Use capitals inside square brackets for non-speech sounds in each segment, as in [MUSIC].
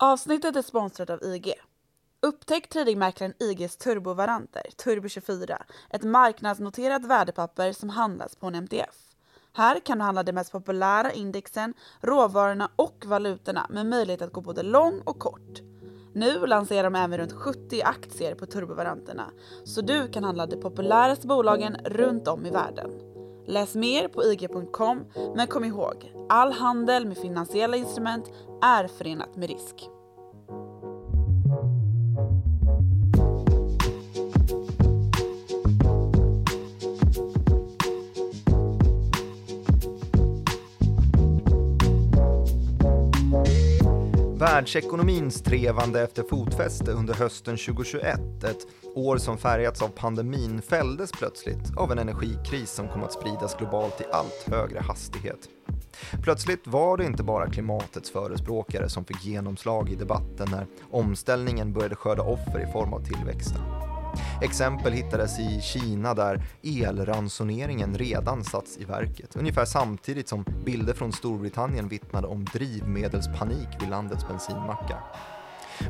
Avsnittet är sponsrat av IG. Upptäck tradingmäklaren IGs turbovaranter, Turbo24, ett marknadsnoterat värdepapper som handlas på en MTF. Här kan du handla de mest populära indexen, råvarorna och valutorna med möjlighet att gå både lång och kort. Nu lanserar de även runt 70 aktier på turbovaranterna, så du kan handla de populäraste bolagen runt om i världen. Läs mer på ig.com, men kom ihåg, all handel med finansiella instrument är förenat med risk. Världsekonomins trevande efter fotfäste under hösten 2021, ett år som färgats av pandemin, fälldes plötsligt av en energikris som kom att spridas globalt i allt högre hastighet. Plötsligt var det inte bara klimatets förespråkare som fick genomslag i debatten när omställningen började skörda offer i form av tillväxten. Exempel hittades i Kina där elransoneringen redan satts i verket, ungefär samtidigt som bilder från Storbritannien vittnade om drivmedelspanik vid landets bensinmackar.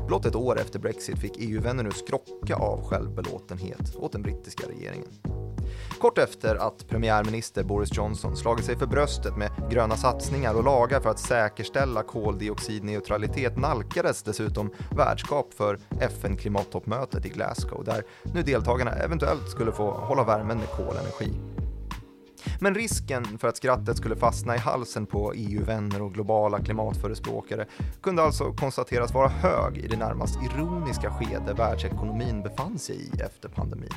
Blott ett år efter Brexit fick EU-vänner nu skrocka av självbelåtenhet åt den brittiska regeringen. Kort efter att premiärminister Boris Johnson slagit sig för bröstet med gröna satsningar och lagar för att säkerställa koldioxidneutralitet nalkades dessutom värdskap för FN-klimattoppmötet i Glasgow där nu deltagarna eventuellt skulle få hålla värmen med kolenergi. Men risken för att skrattet skulle fastna i halsen på EU-vänner och globala klimatförespråkare kunde alltså konstateras vara hög i det närmast ironiska skede världsekonomin befann sig i efter pandemin.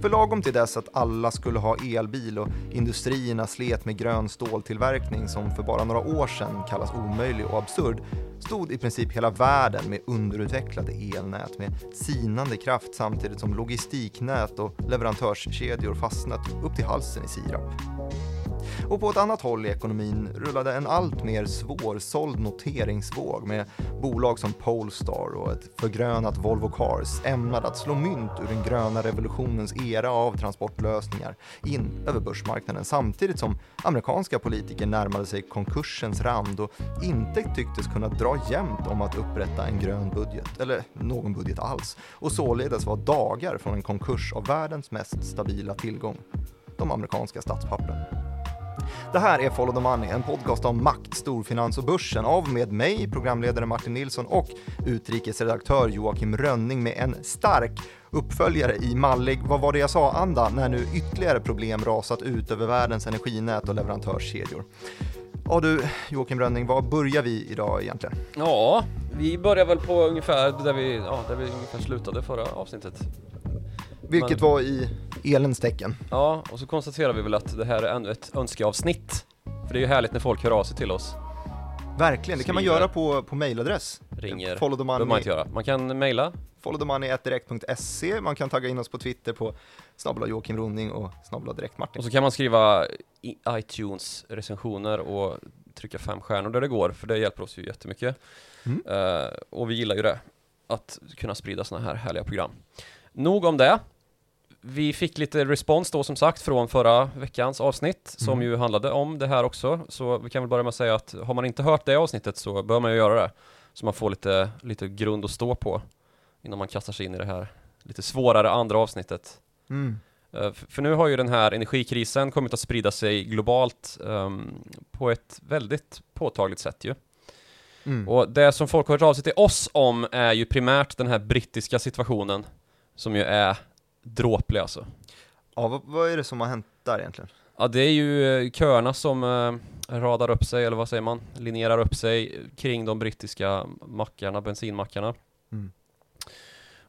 För lagom till dess att alla skulle ha elbil och industrierna slet med grön ståltillverkning som för bara några år sedan kallas omöjlig och absurd, stod i princip hela världen med underutvecklade elnät med sinande kraft samtidigt som logistiknät och leverantörskedjor fastnat upp till halsen i sirap. Och på ett annat håll i ekonomin rullade en allt mer svårsåld noteringsvåg med bolag som Polestar och ett förgrönat Volvo Cars ämnade att slå mynt ur den gröna revolutionens era av transportlösningar in över börsmarknaden samtidigt som amerikanska politiker närmade sig konkursens rand och inte tycktes kunna dra jämnt om att upprätta en grön budget, eller någon budget alls, och således var dagar från en konkurs av världens mest stabila tillgång, de amerikanska statspappren. Det här är Follow the Money, en podcast om makt, storfinans och börsen av med mig, programledare Martin Nilsson och utrikesredaktör Joakim Rönning med en stark uppföljare i mallig, vad var det jag sa, anda när nu ytterligare problem rasat ut över världens energinät och leverantörskedjor. Ja du Joakim Rönning, var börjar vi idag egentligen? Ja, vi börjar väl på ungefär där vi, ja, där vi ungefär slutade förra avsnittet. Vilket var i elens tecken. Ja, och så konstaterar vi väl att det här är ännu ett önskeavsnitt. För det är ju härligt när folk hör av sig till oss. Verkligen, det kan man göra på, på mailadress. Ringer, Follow the behöver man inte göra. Man kan mejla. followthemoney.direkt.se, man kan tagga in oss på Twitter på snabbla Joakim Ronning och snabbla direkt Martin. Och så kan man skriva i iTunes recensioner och trycka fem stjärnor där det går, för det hjälper oss ju jättemycket. Mm. Uh, och vi gillar ju det, att kunna sprida sådana här härliga program. Nog om det vi fick lite respons då som sagt från förra veckans avsnitt som Mm. ju handlade om det här också. Så vi kan väl börja med att säga att har man inte hört det avsnittet så bör man ju göra det. Så man får lite, lite grund att stå på innan man kastar sig in i det här lite svårare andra avsnittet. Mm. Eh, För nu har ju den här energikrisen kommit att sprida sig globalt ehm, på ett väldigt påtagligt sätt ju. Mm. Och det som folk har hört av sig till oss om är ju primärt den här brittiska situationen som ju är dråplig alltså. Ja, vad, vad är det som har hänt där egentligen? Ja, det är ju eh, köerna som eh, radar upp sig, eller vad säger man, linjerar upp sig kring de brittiska mackarna, bensinmackarna. Mm.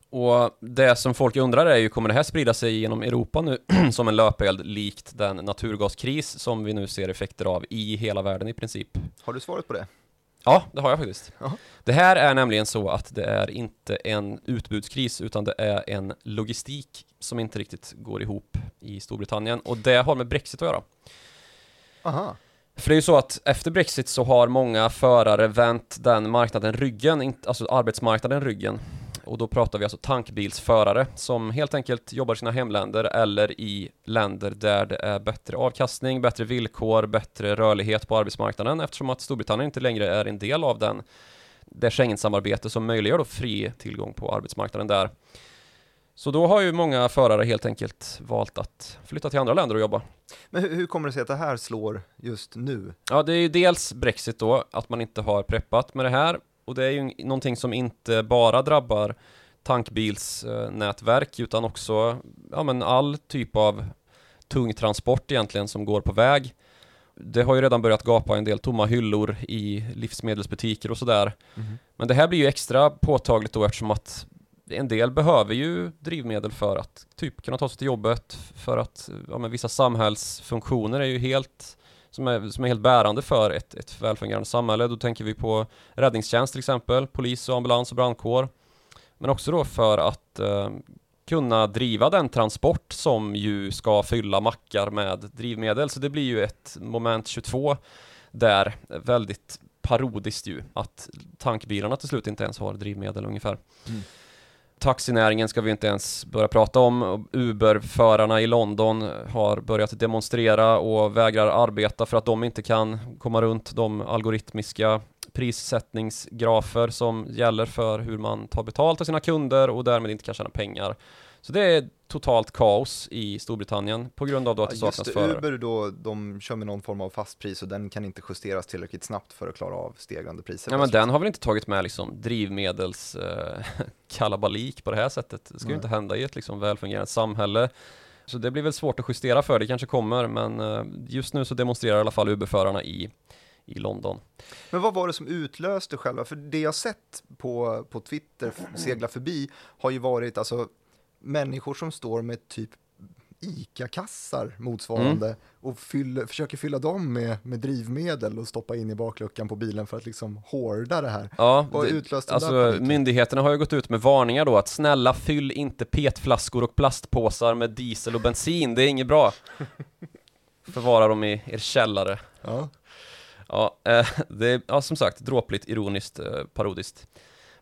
Och det som folk undrar är ju, kommer det här sprida sig genom Europa nu [CLEARS THROAT] som en löpeld likt den naturgaskris som vi nu ser effekter av i hela världen i princip? Har du svaret på det? Ja, det har jag faktiskt. Jaha. Det här är nämligen så att det är inte en utbudskris utan det är en logistik som inte riktigt går ihop i Storbritannien och det har med Brexit att göra. Aha. För det är ju så att efter Brexit så har många förare vänt den marknaden ryggen, alltså arbetsmarknaden ryggen. Och då pratar vi alltså tankbilsförare som helt enkelt jobbar i sina hemländer eller i länder där det är bättre avkastning, bättre villkor, bättre rörlighet på arbetsmarknaden eftersom att Storbritannien inte längre är en del av den det Schengen-samarbete som möjliggör då fri tillgång på arbetsmarknaden där. Så då har ju många förare helt enkelt valt att flytta till andra länder och jobba. Men hur, hur kommer det sig att det här slår just nu? Ja, det är ju dels Brexit då, att man inte har preppat med det här. Och det är ju någonting som inte bara drabbar tankbilsnätverk utan också ja, men all typ av tung transport egentligen som går på väg. Det har ju redan börjat gapa en del tomma hyllor i livsmedelsbutiker och sådär. Mm. Men det här blir ju extra påtagligt då eftersom att en del behöver ju drivmedel för att typ kunna ta sig till jobbet, för att ja, men vissa samhällsfunktioner är ju helt som är, som är helt bärande för ett, ett välfungerande samhälle. Då tänker vi på räddningstjänst till exempel, polis och ambulans och brandkår. Men också då för att eh, kunna driva den transport som ju ska fylla mackar med drivmedel. Så det blir ju ett moment 22 där väldigt parodiskt ju att tankbilarna till slut inte ens har drivmedel ungefär. Mm. Taxinäringen ska vi inte ens börja prata om. Uber-förarna i London har börjat demonstrera och vägrar arbeta för att de inte kan komma runt de algoritmiska prissättningsgrafer som gäller för hur man tar betalt av sina kunder och därmed inte kan tjäna pengar. Så det är totalt kaos i Storbritannien på grund av då att det saknas just förare. Uber då, de kör med någon form av fast pris och den kan inte justeras tillräckligt snabbt för att klara av stegrande priser. Ja men den har väl inte tagit med liksom drivmedels eh, [LAUGHS] kalabalik på det här sättet. Det ska ju Nej. inte hända i ett liksom välfungerande samhälle. Så det blir väl svårt att justera för, det kanske kommer, men eh, just nu så demonstrerar i alla fall Uber-förarna i, i London. Men vad var det som utlöste själva? För det jag sett på, på Twitter segla förbi har ju varit alltså människor som står med typ ICA-kassar motsvarande Mm. och fyller, försöker fylla dem med, med drivmedel och stoppa in i bakluckan på bilen för att liksom hårda det här. Ja, Vad utlöste där alltså paniken? myndigheterna har ju gått ut med varningar då att snälla fyll inte petflaskor och plastpåsar med diesel och bensin, det är inget bra. [LAUGHS] Förvara dem i er källare. Ja. Ja, eh, [LAUGHS] det är ja, som sagt dråpligt, ironiskt, eh, parodiskt.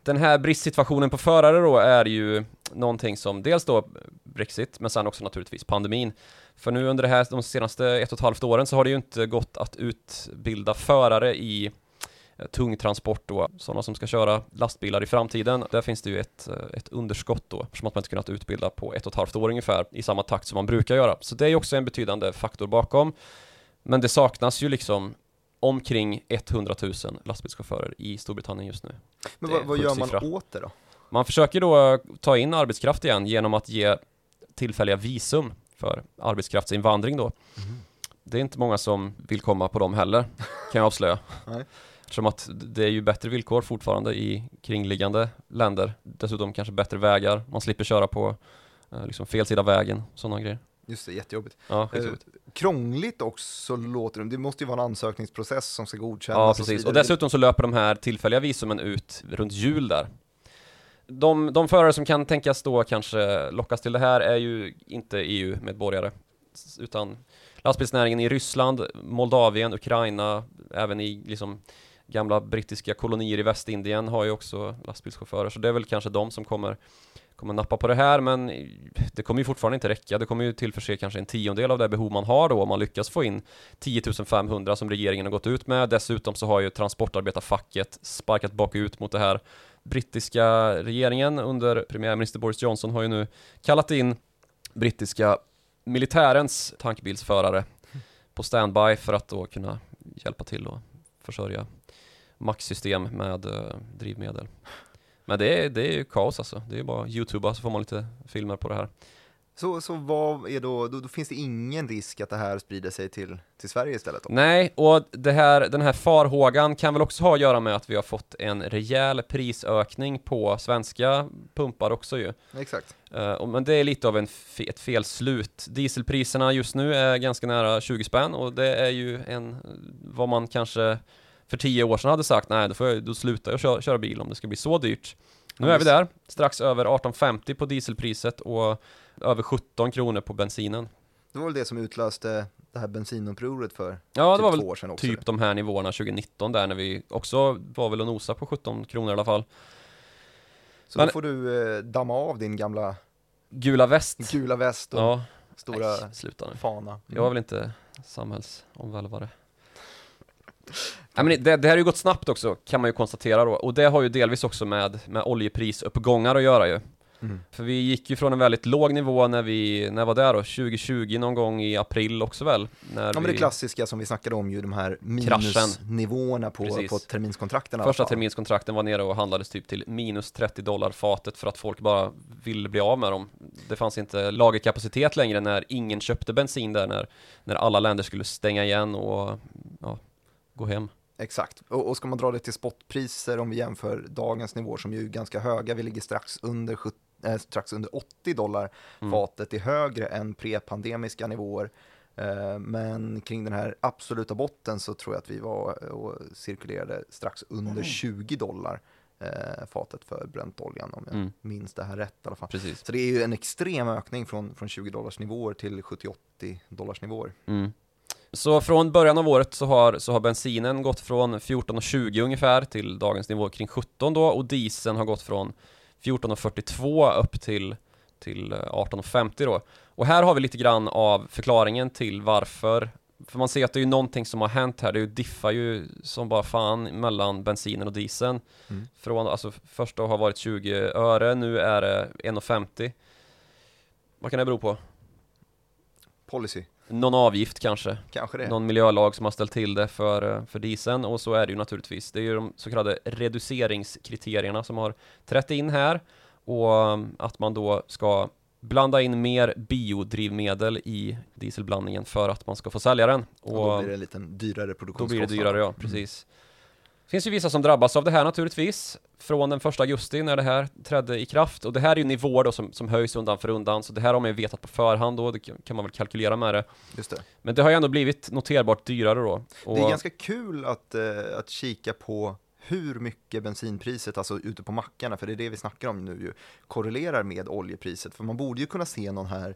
Den här bristsituationen på förare då är ju någonting som dels då Brexit, men sen också naturligtvis pandemin. För nu under det här, de senaste ett och ett halvt åren så har det ju inte gått att utbilda förare i eh, tung transport då, sådana som ska köra lastbilar i framtiden. Där finns det ju ett, eh, ett underskott då, eftersom att man inte kunnat utbilda på ett och ett halvt år ungefär i samma takt som man brukar göra. Så det är ju också en betydande faktor bakom. Men det saknas ju liksom omkring 100 000 lastbilschaufförer i Storbritannien just nu. Men vad, vad gör man siffra. åt det då? Man försöker då ta in arbetskraft igen genom att ge tillfälliga visum för arbetskraftsinvandring då. Det är inte många som vill komma på dem heller, kan jag avslöja. [LAUGHS] Nej. Eftersom att det är ju bättre villkor fortfarande i kringliggande länder. Dessutom kanske bättre vägar, man slipper köra på eh, liksom fel sida vägen, sådana grejer. Just det, jättejobbigt. Ja, Eh, skitjobbigt. Krångligt också låter det. Det måste ju vara en ansökningsprocess som ska godkännas. Ja, och precis. vidare. Och dessutom så löper de här tillfälliga visumen ut runt jul där. De, de förare som kan tänkas då kanske lockas till det här är ju inte EU-medborgare, utan lastbilsnäringen i Ryssland, Moldavien, Ukraina, även i liksom gamla brittiska kolonier i Västindien har ju också lastbilschaufförer, så det är väl kanske de som kommer kommer nappa på det här, men det kommer ju fortfarande inte räcka. Det kommer ju tillförse kanske en tiondel av det behov man har då om man lyckas få in 10 500 som regeringen har gått ut med. Dessutom så har ju transportarbetarfacket sparkat bakut mot det här. Brittiska regeringen under premiärminister Boris Johnson har ju nu kallat in brittiska militärens tankbilsförare på standby för att då kunna hjälpa till och försörja maxsystem med eh, drivmedel. Men det är, det är ju kaos alltså. Det är bara youtuba så får man lite filmer på det här. Så, så vad är då, då, då finns det ingen risk att det här sprider sig till, till Sverige istället? Då? Nej, och det här, den här farhågan kan väl också ha att göra med att vi har fått en rejäl prisökning på svenska pumpar också ju. Exakt. Och- men det är lite av en ett fel slut. Dieselpriserna just nu är ganska nära 20 spänn och det är ju en, vad man kanske för 10 år sedan hade sagt, nej då, får jag, då slutar jag köra, köra bil om det ska bli så dyrt. Nu Ja, är vi där, strax över 18,50 på dieselpriset och över 17 kronor på bensinen. Det var väl det som utlöste det här bensinupproret för Ja, det typ var väl två år sedan också. typ de här nivåerna 2019 där när vi också var väl och nosa på 17 kronor i alla fall. Så Men- då får du eh, damma av din gamla Gula väst. gula väst och Ja, stora nej, sluta nu. fana. Jag är väl inte samhällsomvälvare. Ja, men det, det här har ju gått snabbt också, kan man ju konstatera då. Och det har ju delvis också med, med oljeprisuppgångar att göra ju. Mm. För vi gick ju från en väldigt låg nivå när vi, när var det då? 2020 någon gång i april också väl? När Ja men det klassiska som vi snackade om ju, de här minusnivåerna på, Precis. på terminskontrakten Första terminskontrakten var nere och handlades typ till minus 30 dollar fatet för att folk bara ville bli av med dem. Det fanns inte lagerkapacitet längre när ingen köpte bensin där när, när alla länder skulle stänga igen och ja, gå hem. Exakt, och, och ska man dra det till spotpriser om vi jämför dagens nivåer som ju är ganska höga, vi ligger strax under, 70, eh, strax under 80 dollar Mm. fatet, är högre än prepandemiska nivåer. Eh, men kring den här absoluta botten så tror jag att vi var och cirkulerade strax under 20 dollar eh, fatet för bräntoljan om jag Mm. minns det här rätt i alla fall. Precis. Så det är ju en extrem ökning från, från 20 dollars nivåer till 70-80 dollars nivåer. Mm. Så från början av året så har, så har bensinen gått från 14,20 ungefär till dagens nivå kring 17 då och dieseln har gått från 14,42 upp till, till eh, 18,50 då. Och här har vi lite grann av förklaringen till varför för man ser att det är ju någonting som har hänt här, det diffar ju som bara fan mellan bensinen och dieseln. Mm. Från, alltså första har varit 20 öre, nu är det 1,50. Vad kan det bero på? Policy, Någon avgift kanske? kanske det. någon miljölag som har ställt till det för, eh, för dieseln och så är det ju naturligtvis. Det är ju de så kallade reduceringskriterierna som har trätt in här och um, att man då ska blanda in mer biodrivmedel i dieselblandningen för att man ska få sälja den. Och då blir det en liten dyrare då produktionskostnad. blir det dyrare, ja, precis. Det finns ju vissa som drabbas av det här naturligtvis från den första augusti när det här trädde i kraft och det här är ju nivåer då som, som höjs undan för undan så det här har man ju vetat på förhand då, det kan man väl kalkylera med det. Just det. Men det har ju ändå blivit noterbart dyrare då. Och, Det är ganska kul att, eh, att kika på hur mycket bensinpriset, alltså ute på mackarna, för det är det vi snackar om nu, ju, korrelerar med oljepriset. För man borde ju kunna se någon här,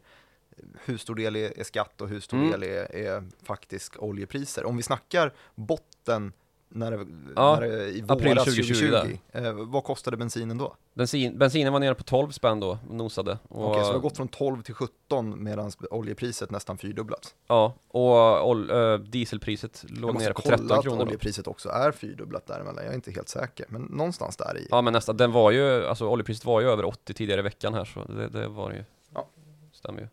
hur stor del är, är skatt och hur stor Mm. del är, är faktisk oljepriser. Om vi snackar botten när det, Ja, när det, i april våras 2020 2020, eh, vad kostade bensinen då? Bensin, bensinen var nere på 12 spänn då, nosade. Okej, så det har gått från 12 till 17 medan oljepriset nästan fyrdubblats. Ja, och ol, ö, dieselpriset Jag låg måste nere på kolla 13 att kronor. Då. oljepriset också är fyrdubblat däremellan, jag är inte helt säker, men någonstans där i. Ja men nästan, den var ju, alltså oljepriset var ju över 80 tidigare i veckan här så det, det var ju. Ja. Stämmer ju.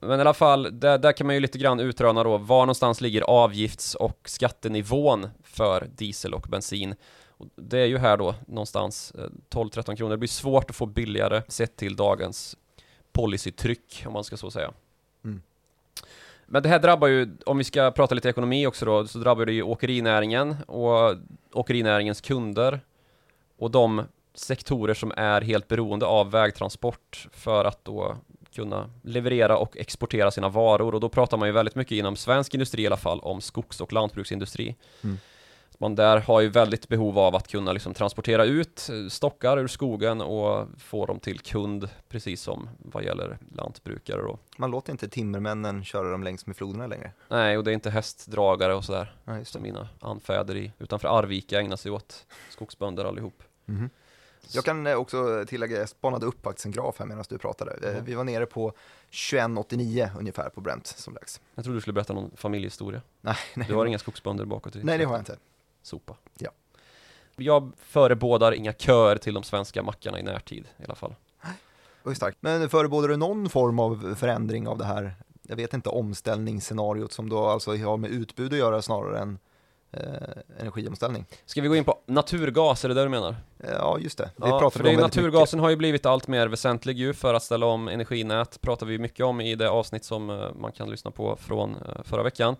Men i alla fall, där, där kan man ju lite grann utröna då, var någonstans ligger avgifts och skattenivån för diesel och bensin. Och det är ju här då någonstans eh, 12-13 kronor. Det blir svårt att få billigare sett till dagens policytryck om man ska så säga. Mm. Men det här drabbar ju, om vi ska prata lite ekonomi också då, så drabbar det ju åkerinäringen och åkerinäringens kunder och de sektorer som är helt beroende av vägtransport för att då kunna leverera och exportera sina varor och då pratar man ju väldigt mycket inom svensk industri i alla fall om skogs och lantbruksindustri. Mm. Man där har ju väldigt behov av att kunna liksom transportera ut eh, stockar ur skogen och få dem till kund precis som vad gäller lantbrukare då. Man låter inte timmermännen köra dem längs med floderna längre. Nej, och det är inte hästdragare och sådär Ja, som mina anfäder i utanför Arvika ägnar sig åt. Skogsbönder allihop. Mhm. Jag kan eh, också tillägga, jag spanade upp faktiskt en graf här medan du pratade. Ja. Vi var nere på 21,89 ungefär på Brent som lägst. Jag trodde du skulle berätta någon familjehistoria. [LAUGHS] Nej, nej, Du har inga skogsbönder bakåt i nej det har jag inte. Sopa. Ja. Jag förebådar inga köer till de svenska mackarna i närtid i alla fall. Det starkt. Men förebådar du någon form av förändring av det här, jag vet inte, omställningsscenariot som då alltså har med utbud att göra snarare än eh, energiomställning? Ska vi gå in på naturgas, är det det du menar? Ja, just det. Det Ja, pratar för vi om naturgasen har ju blivit allt mer väsentlig ju för att ställa om energinät. Pratar vi mycket om i det avsnitt som eh, man kan lyssna på från eh, förra veckan.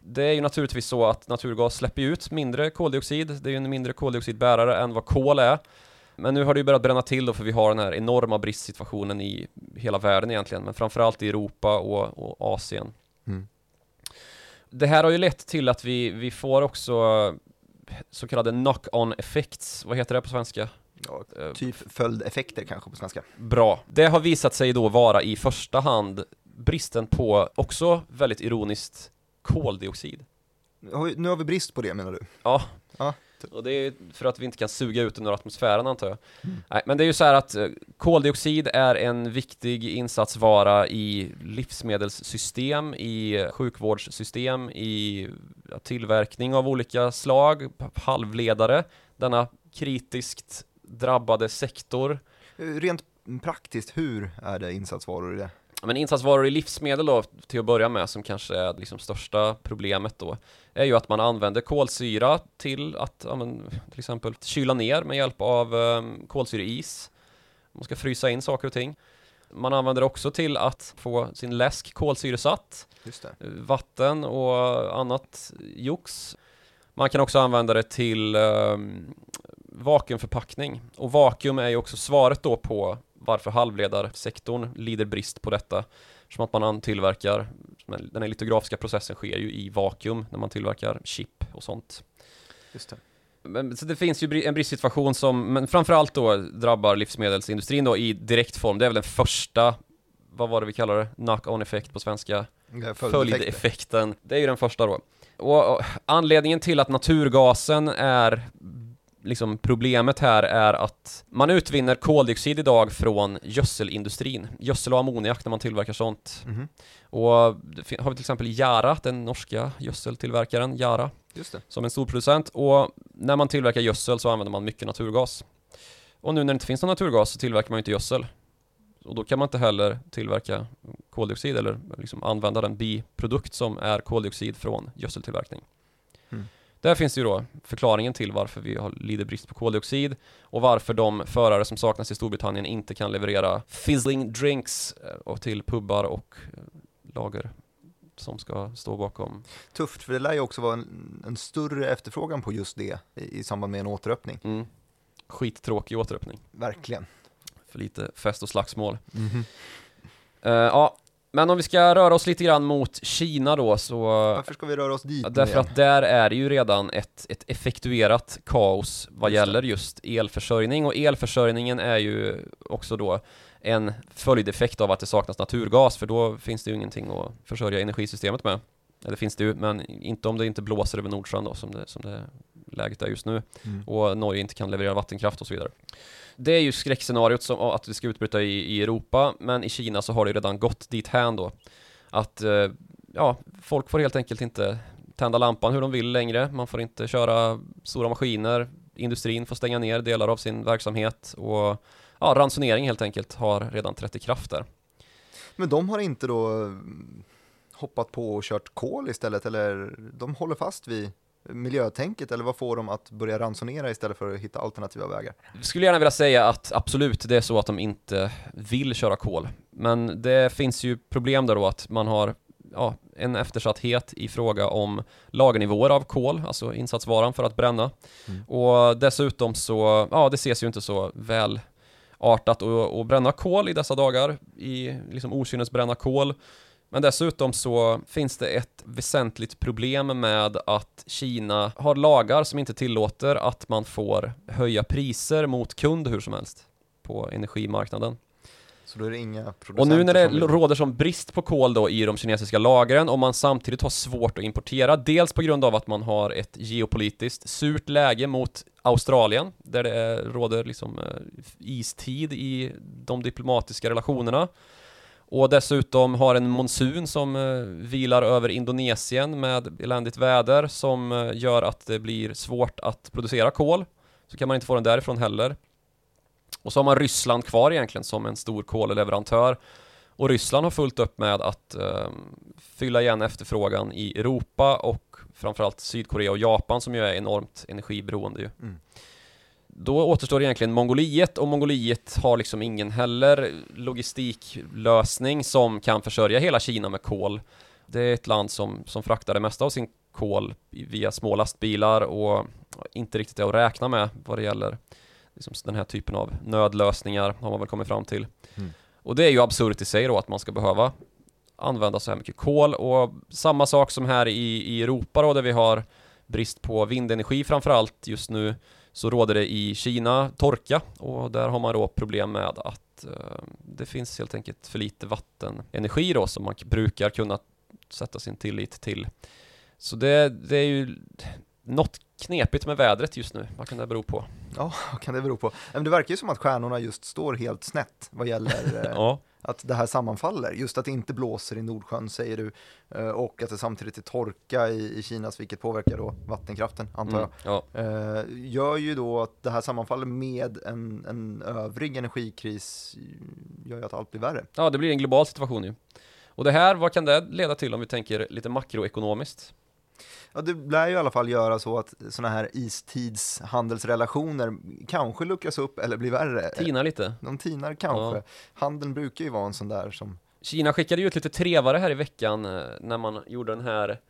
Det är ju naturligtvis så att naturgas släpper ut mindre koldioxid. Det är ju en mindre koldioxidbärare än vad kol är. Men nu har det ju börjat bränna till då för vi har den här enorma bristsituationen i hela världen egentligen, men framförallt i Europa och, och Asien. Mm. Det här har ju lett till att vi, vi får också så kallade knock-on effects. Vad heter det på svenska? Ja, Eh, typ följdeffekter kanske på svenska. Bra. Det har visat sig då vara i första hand bristen på, också väldigt ironiskt, koldioxid. Nu har vi brist på det menar du? Ja. Ja. Typ. Och det är för att vi inte kan suga ut den ur atmosfären antar jag. Nej, men det är ju så här att eh, koldioxid är en viktig insatsvara i livsmedelssystem, i eh, sjukvårdssystem, i tillverkning av olika slag, halvledare, denna kritiskt drabbade sektor. Eh, rent praktiskt, hur är det insatsvaror i det? Men insatsvaror i livsmedel då, till att börja med, som kanske är liksom största problemet då, är ju att man använder kolsyra till att, ja, men, till exempel kyla ner med hjälp av um, kolsyreis. Man ska frysa in saker och ting. Man använder också till att få sin läsk kolsyresatt, eh, vatten och annat jox. Man kan också använda det till um, vakuumförpackning. Och vakuum är ju också svaret då på varför halvledarsektorn lider brist på detta. Som att man an- tillverkar, den här litografiska processen sker ju i vakuum när man tillverkar chip och sånt. Just det. Men, så det finns ju en bristsituation som, men framförallt då drabbar livsmedelsindustrin då i direkt form. Det är väl den första, vad var det vi kallar det, knock-on effekt på svenska? Följdeffekten. Det är ju den första då. Och, och anledningen till att naturgasen är liksom problemet här är att man utvinner koldioxid idag från gödselindustrin. Gödsel och ammoniak när man tillverkar sånt. Mhm. Och har vi till exempel Yara, den norska gödseltillverkaren Yara, Just det. som en storproducent. Och när man tillverkar gödsel så använder man mycket naturgas. Och nu när det inte finns någon naturgas så tillverkar man ju inte gödsel. Och då kan man inte heller tillverka koldioxid eller liksom använda den biprodukt som är koldioxid från gödseltillverkning. Mm. Där finns ju då förklaringen till varför vi har, lider brist på koldioxid och varför de förare som saknas i Storbritannien inte kan leverera fizzling drinks eh, och till pubbar och eh, lager som ska stå bakom. Tufft, för det lär ju också vara en, en större efterfrågan på just det i, i samband med en återöppning. Mm. Skittråkig återöppning. Verkligen. För lite fest och slagsmål. Mhm. Eh, ja, men om vi ska röra oss lite grann mot Kina då så Varför ska vi röra oss dit Därför igen? att där är det ju redan ett, ett effektuerat kaos vad gäller just elförsörjning och elförsörjningen är ju också då en följdeffekt av att det saknas naturgas för då finns det ju ingenting att försörja energisystemet med. Eller finns det ju, men inte om det inte blåser över Nordsjön då som det, som det läget är just nu Mm. och Norge inte kan leverera vattenkraft och så vidare. Det är ju skräckscenariot som att det ska utbryta i, i Europa, men i Kina så har det ju redan gått dit hän då. Att, eh, ja, folk får helt enkelt inte tända lampan hur de vill längre. Man får inte köra stora maskiner. Industrin får stänga ner delar av sin verksamhet och ja, ransonering helt enkelt har redan trätt i kraft där. Men de har inte då mm, hoppat på och kört kol istället, eller de håller fast vid miljötänket, eller vad får de att börja ransonera istället för att hitta alternativa vägar? Skulle gärna vilja säga att absolut, det är så att de inte vill köra kol. Men det finns ju problem där då att man har ja, en eftersatthet i fråga om lagernivåer av kol, alltså insatsvaran för att bränna. Mm. Och dessutom så, ja det ses ju inte så väl artat att att bränna kol i dessa dagar, i liksom okynnesbränna kol. Men dessutom så finns det ett väsentligt problem med att Kina har lagar som inte tillåter att man får höja priser mot kund hur som helst på energimarknaden. Så då är det inga producenter Och nu när det som råder som brist på kol då i de kinesiska lagren och man samtidigt har svårt att importera, dels på grund av att man har ett geopolitiskt surt läge mot Australien, där det råder liksom eh, istid i de diplomatiska relationerna. Och dessutom har en monsun som eh, vilar över Indonesien med eländigt väder som eh, gör att det blir svårt att producera kol. Så kan man inte få den därifrån heller. Och så har man Ryssland kvar egentligen som en stor kolleverantör. Och Ryssland har fullt upp med att eh, fylla igen efterfrågan i Europa och framförallt Sydkorea och Japan som ju är enormt energiberoende ju. Mm. Då återstår egentligen Mongoliet och Mongoliet har liksom ingen heller logistiklösning som kan försörja hela Kina med kol. Det är ett land som, som fraktar det mesta av sin kol via små lastbilar och inte riktigt är att räkna med vad det gäller liksom den här typen av nödlösningar har man väl kommit fram till. Mm. Och det är ju absurt i sig då att man ska behöva använda så här mycket kol och samma sak som här i, i Europa då där vi har brist på vindenergi framförallt just nu så råder det i Kina torka och där har man då problem med att eh, det finns helt enkelt för lite vattenenergi då som man brukar kunna sätta sin tillit till. Så det, det är ju något knepigt med vädret just nu. Vad kan det bero på? Ja, [LAUGHS] vad kan det bero på? Men det verkar ju som att stjärnorna just står helt snett vad gäller [LAUGHS] eh, Ja, att det här sammanfaller. Just att det inte blåser i Nordsjön säger du eh, och att det samtidigt är torka i, i Kinas vilket påverkar då vattenkraften antar mm, jag. ja. Eh, gör ju då att det här sammanfaller med en, en övrig energikris gör ju att allt blir värre. ja, det blir en global situation ju. Och det här, vad kan det leda till om vi tänker lite makroekonomiskt? Ja, det lär ju i alla fall göra så att sådana här istidshandelsrelationer kanske luckras upp eller blir värre. Tina lite. De tinar kanske. Ja. Handeln brukar ju vara en sån där som Kina skickade ju ut lite trevare här i veckan eh, när man gjorde den här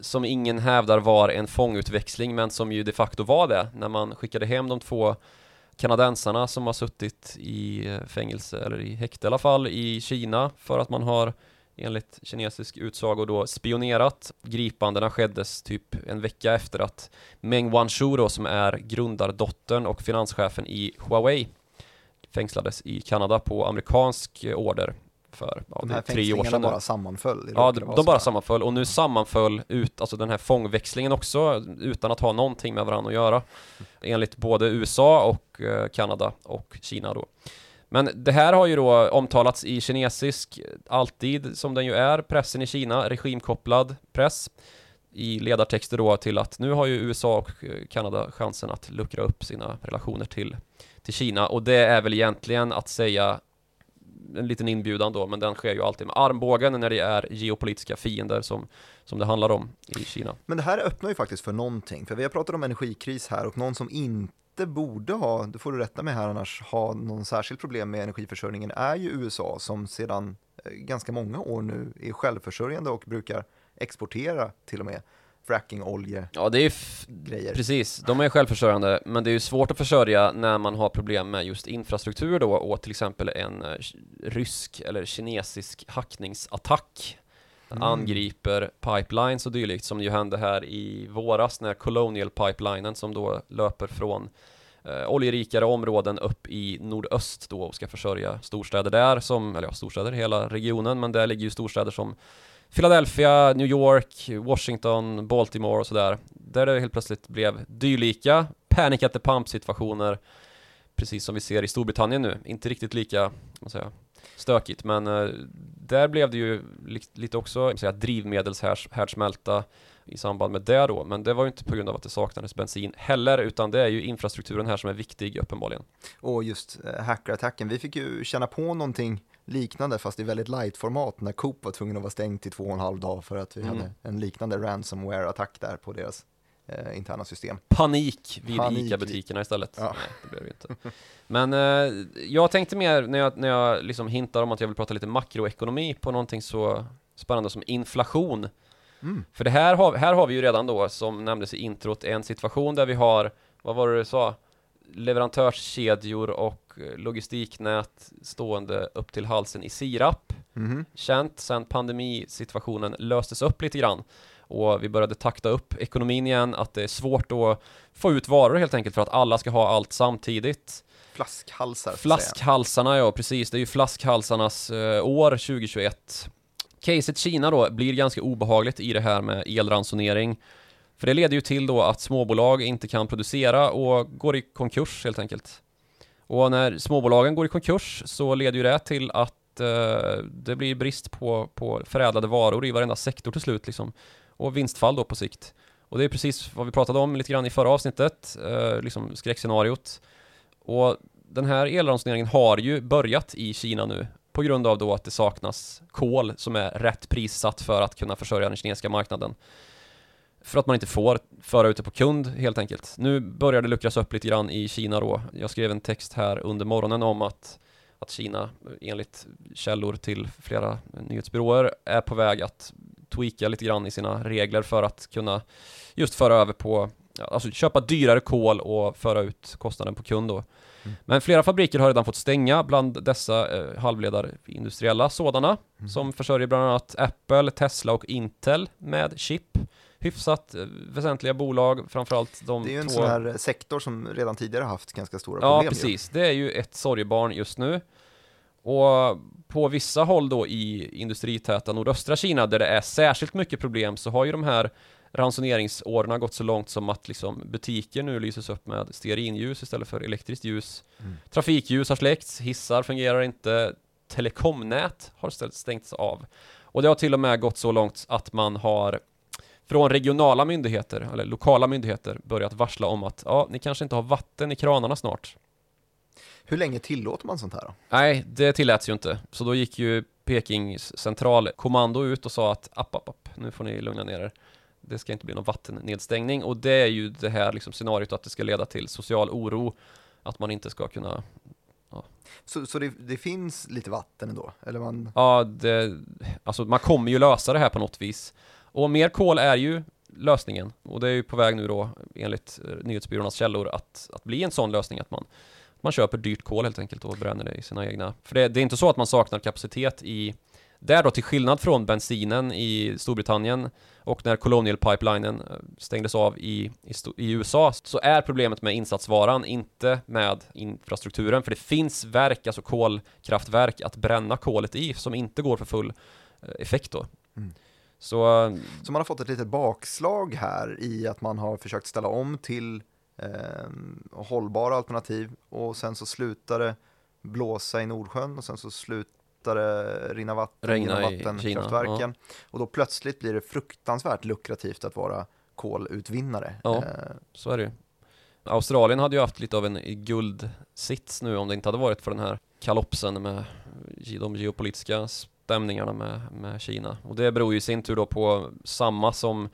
som ingen hävdar var en fångutväxling men som ju de facto var det när man skickade hem de två kanadensarna som har suttit i eh, fängelse eller i häkte i alla fall i Kina för att man har enligt kinesisk utsago då spionerat. Gripandena skeddes typ en vecka efter att Meng Wanzhou då som är grundardottern och finanschefen i Huawei fängslades i Kanada på amerikansk order för ja, de här är tre år sedan. bara sammanföll. Ja, de, de bara här. sammanföll och nu sammanföll ut, alltså den här fångväxlingen också utan att ha någonting med varandra att göra. Enligt både USA och eh, Kanada och Kina då. Men det här har ju då omtalats i kinesisk, alltid som den ju är, pressen i Kina, regimkopplad press i ledartexter då till att nu har ju USA och Kanada chansen att luckra upp sina relationer till, till Kina och det är väl egentligen att säga en liten inbjudan då, men den sker ju alltid med armbågen när det är geopolitiska fiender som, som det handlar om i Kina. Men det här öppnar ju faktiskt för någonting, för vi har pratat om energikris här och någon som inte borde ha, det får du rätta mig här annars, ha någon särskilt problem med energiförsörjningen är ju USA som sedan eh, ganska många år nu är självförsörjande och brukar exportera till och med frackingolje Ja, det är ju grejer. precis, de är självförsörjande, men det är ju svårt att försörja när man har problem med just infrastruktur då och till exempel en eh, rysk eller kinesisk hackningsattack Mm. angriper pipelines och dylikt som ju hände här i våras när Colonial Pipelinen som då löper från eh, oljerikare områden upp i nordöst då och ska försörja storstäder där som, eller ja, storstäder, hela regionen, men där ligger ju storstäder som Philadelphia, New York, Washington, Baltimore och sådär. Där det helt plötsligt blev dylika panic at the pump situationer precis som vi ser i Storbritannien nu. Inte riktigt lika, vad man säga, stökigt, men eh, där blev det ju li- lite också säga, drivmedelshärdsmälta i samband med det då, men det var ju inte på grund av att det saknades bensin heller, utan det är ju infrastrukturen här som är viktig uppenbarligen. Och just eh, hackerattacken, vi fick ju känna på någonting liknande fast i väldigt light-format när Coop var tvungen att vara stängt i två och en halv dag för att vi Mm. hade en liknande ransomware-attack där på deras eh, interna system. Panik vid. ICA-butikerna istället. Ja. Nej, det blev inte. Men eh, jag tänkte mer när jag, när jag liksom hintar om att jag vill prata lite makroekonomi på någonting så spännande som inflation. Mm. För det här har, här har vi ju redan då, som nämndes i introt, en situation där vi har, vad var det du sa? Leverantörskedjor och logistiknät stående upp till halsen i sirap. Mhm. Känt sen pandemisituationen löstes upp lite grann och vi började takta upp ekonomin igen, att det är svårt att få ut varor helt enkelt för att alla ska ha allt samtidigt. Flaskhalsar. Flaskhalsarna, ja precis, det är ju flaskhalsarnas eh, år 2021. Caset Kina då blir ganska obehagligt i det här med elransonering. För det leder ju till då att småbolag inte kan producera och går i konkurs helt enkelt. Och när småbolagen går i konkurs så leder ju det till att eh, det blir brist på, på förädlade varor i varenda sektor till slut liksom. Och vinstfall då på sikt. Och det är precis vad vi pratade om lite grann i förra avsnittet, eh, liksom skräckscenariot. Och den här elransoneringen har ju börjat i Kina nu på grund av då att det saknas kol som är rätt prissatt för att kunna försörja den kinesiska marknaden. För att man inte får föra ut det på kund helt enkelt. Nu börjar det luckras upp lite grann i Kina då. Jag skrev en text här under morgonen om att, att Kina enligt källor till flera nyhetsbyråer är på väg att tweaka lite grann i sina regler för att kunna just föra över på, ja, alltså köpa dyrare kol och föra ut kostnaden på kund då. Men flera fabriker har redan fått stänga, bland dessa eh, halvledarindustriella sådana, som försörjer bland annat Apple, Tesla och Intel med chip. Hyfsat eh, väsentliga bolag, framförallt de Det är ju en två... sån här sektor som redan tidigare haft ganska stora Ja, problem. ju. precis. Det är ju ett sorgebarn just nu. Och på vissa håll då i industritäta nordöstra Kina där det är särskilt mycket problem så har ju de här ransoneringsåren gått så långt som att liksom butiker nu lyses upp med stearinljus istället för elektriskt ljus. Mm. Trafikljus har släckts, hissar fungerar inte, telekomnät har stängts av. Och det har till och med gått så långt att man har från regionala myndigheter, eller lokala myndigheter, börjat varsla om att ja, ni kanske inte har vatten i kranarna snart. Hur länge tillåter man sånt här då? Nej, det tilläts ju inte. Så då gick ju Pekings centralkommando ut och sa att app, app, app, nu får ni lugna ner er. Det ska inte bli någon vattennedstängning och det är ju det här liksom scenariot att det ska leda till social oro. Att man inte ska kunna, Så, så det, det finns lite vatten ändå? Eller man... ja det, alltså man kommer ju lösa det här på något vis. Och mer kol är ju lösningen. Och det är ju på väg nu då, enligt eh, nyhetsbyråernas källor, att, att bli en sån lösning att man man köper dyrt kol helt enkelt och bränner det i sina egna. För det, det är inte så att man saknar kapacitet i där då till skillnad från bensinen i Storbritannien och när Colonial Pipelinen eh, stängdes av i, i, i USA så är problemet med insatsvaran inte med infrastrukturen för det finns verk, alltså kolkraftverk att bränna kolet i som inte går för full eh, effekt då. Mm. Så eh, Så man har fått ett litet bakslag här i att man har försökt ställa om till eh, hållbara alternativ och sen så slutar det blåsa i Nordsjön och sen så slutar det rinna vatten Regna genom vattenkraftverken. Och då plötsligt blir det fruktansvärt lukrativt att vara kolutvinnare. Ja. Eh, Så är det ju. Australien hade ju haft lite av en guldsits nu om det inte hade varit för den här kalopsen med de geopolitiska stämningarna med, med Kina. Och det beror ju i sin tur då på samma som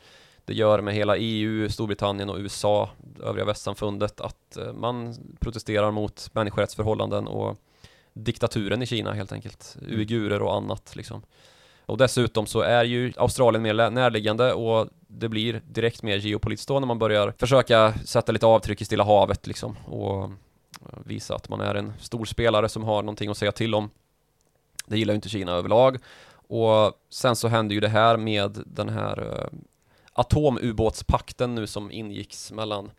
det gör med hela EU, Storbritannien och USA, övriga västsamfundet, att eh, man protesterar mot människorättsförhållanden och diktaturen i Kina helt enkelt. Uigurer och annat liksom. Och dessutom så är ju Australien mer närliggande och det blir direkt mer geopolitiskt då när man börjar försöka sätta lite avtryck i Stilla havet liksom och eh, visa att man är en stor spelare som har någonting att säga till om. Det gillar ju inte Kina överlag. Och sen så hände ju det här med den här eh, atomubåtspakten nu som ingicks mellan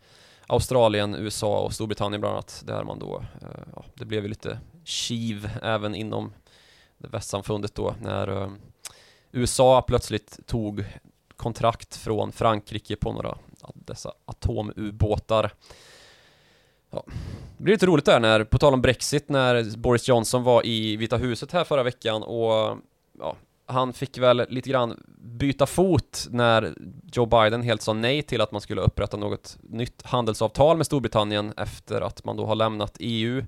Australien, USA och Storbritannien bland annat, där man då, eh, ja, det blev ju lite kiv även inom det västsamfundet då, när eh, USA plötsligt tog kontrakt från Frankrike på några av dessa atomubåtar. Ja. Det blir lite roligt där när, på tal om Brexit, när Boris Johnson var i Vita huset här förra veckan och ja, han fick väl lite grann byta fot när Joe Biden helt sa nej till att man skulle upprätta något nytt handelsavtal med Storbritannien efter att man då har lämnat EU.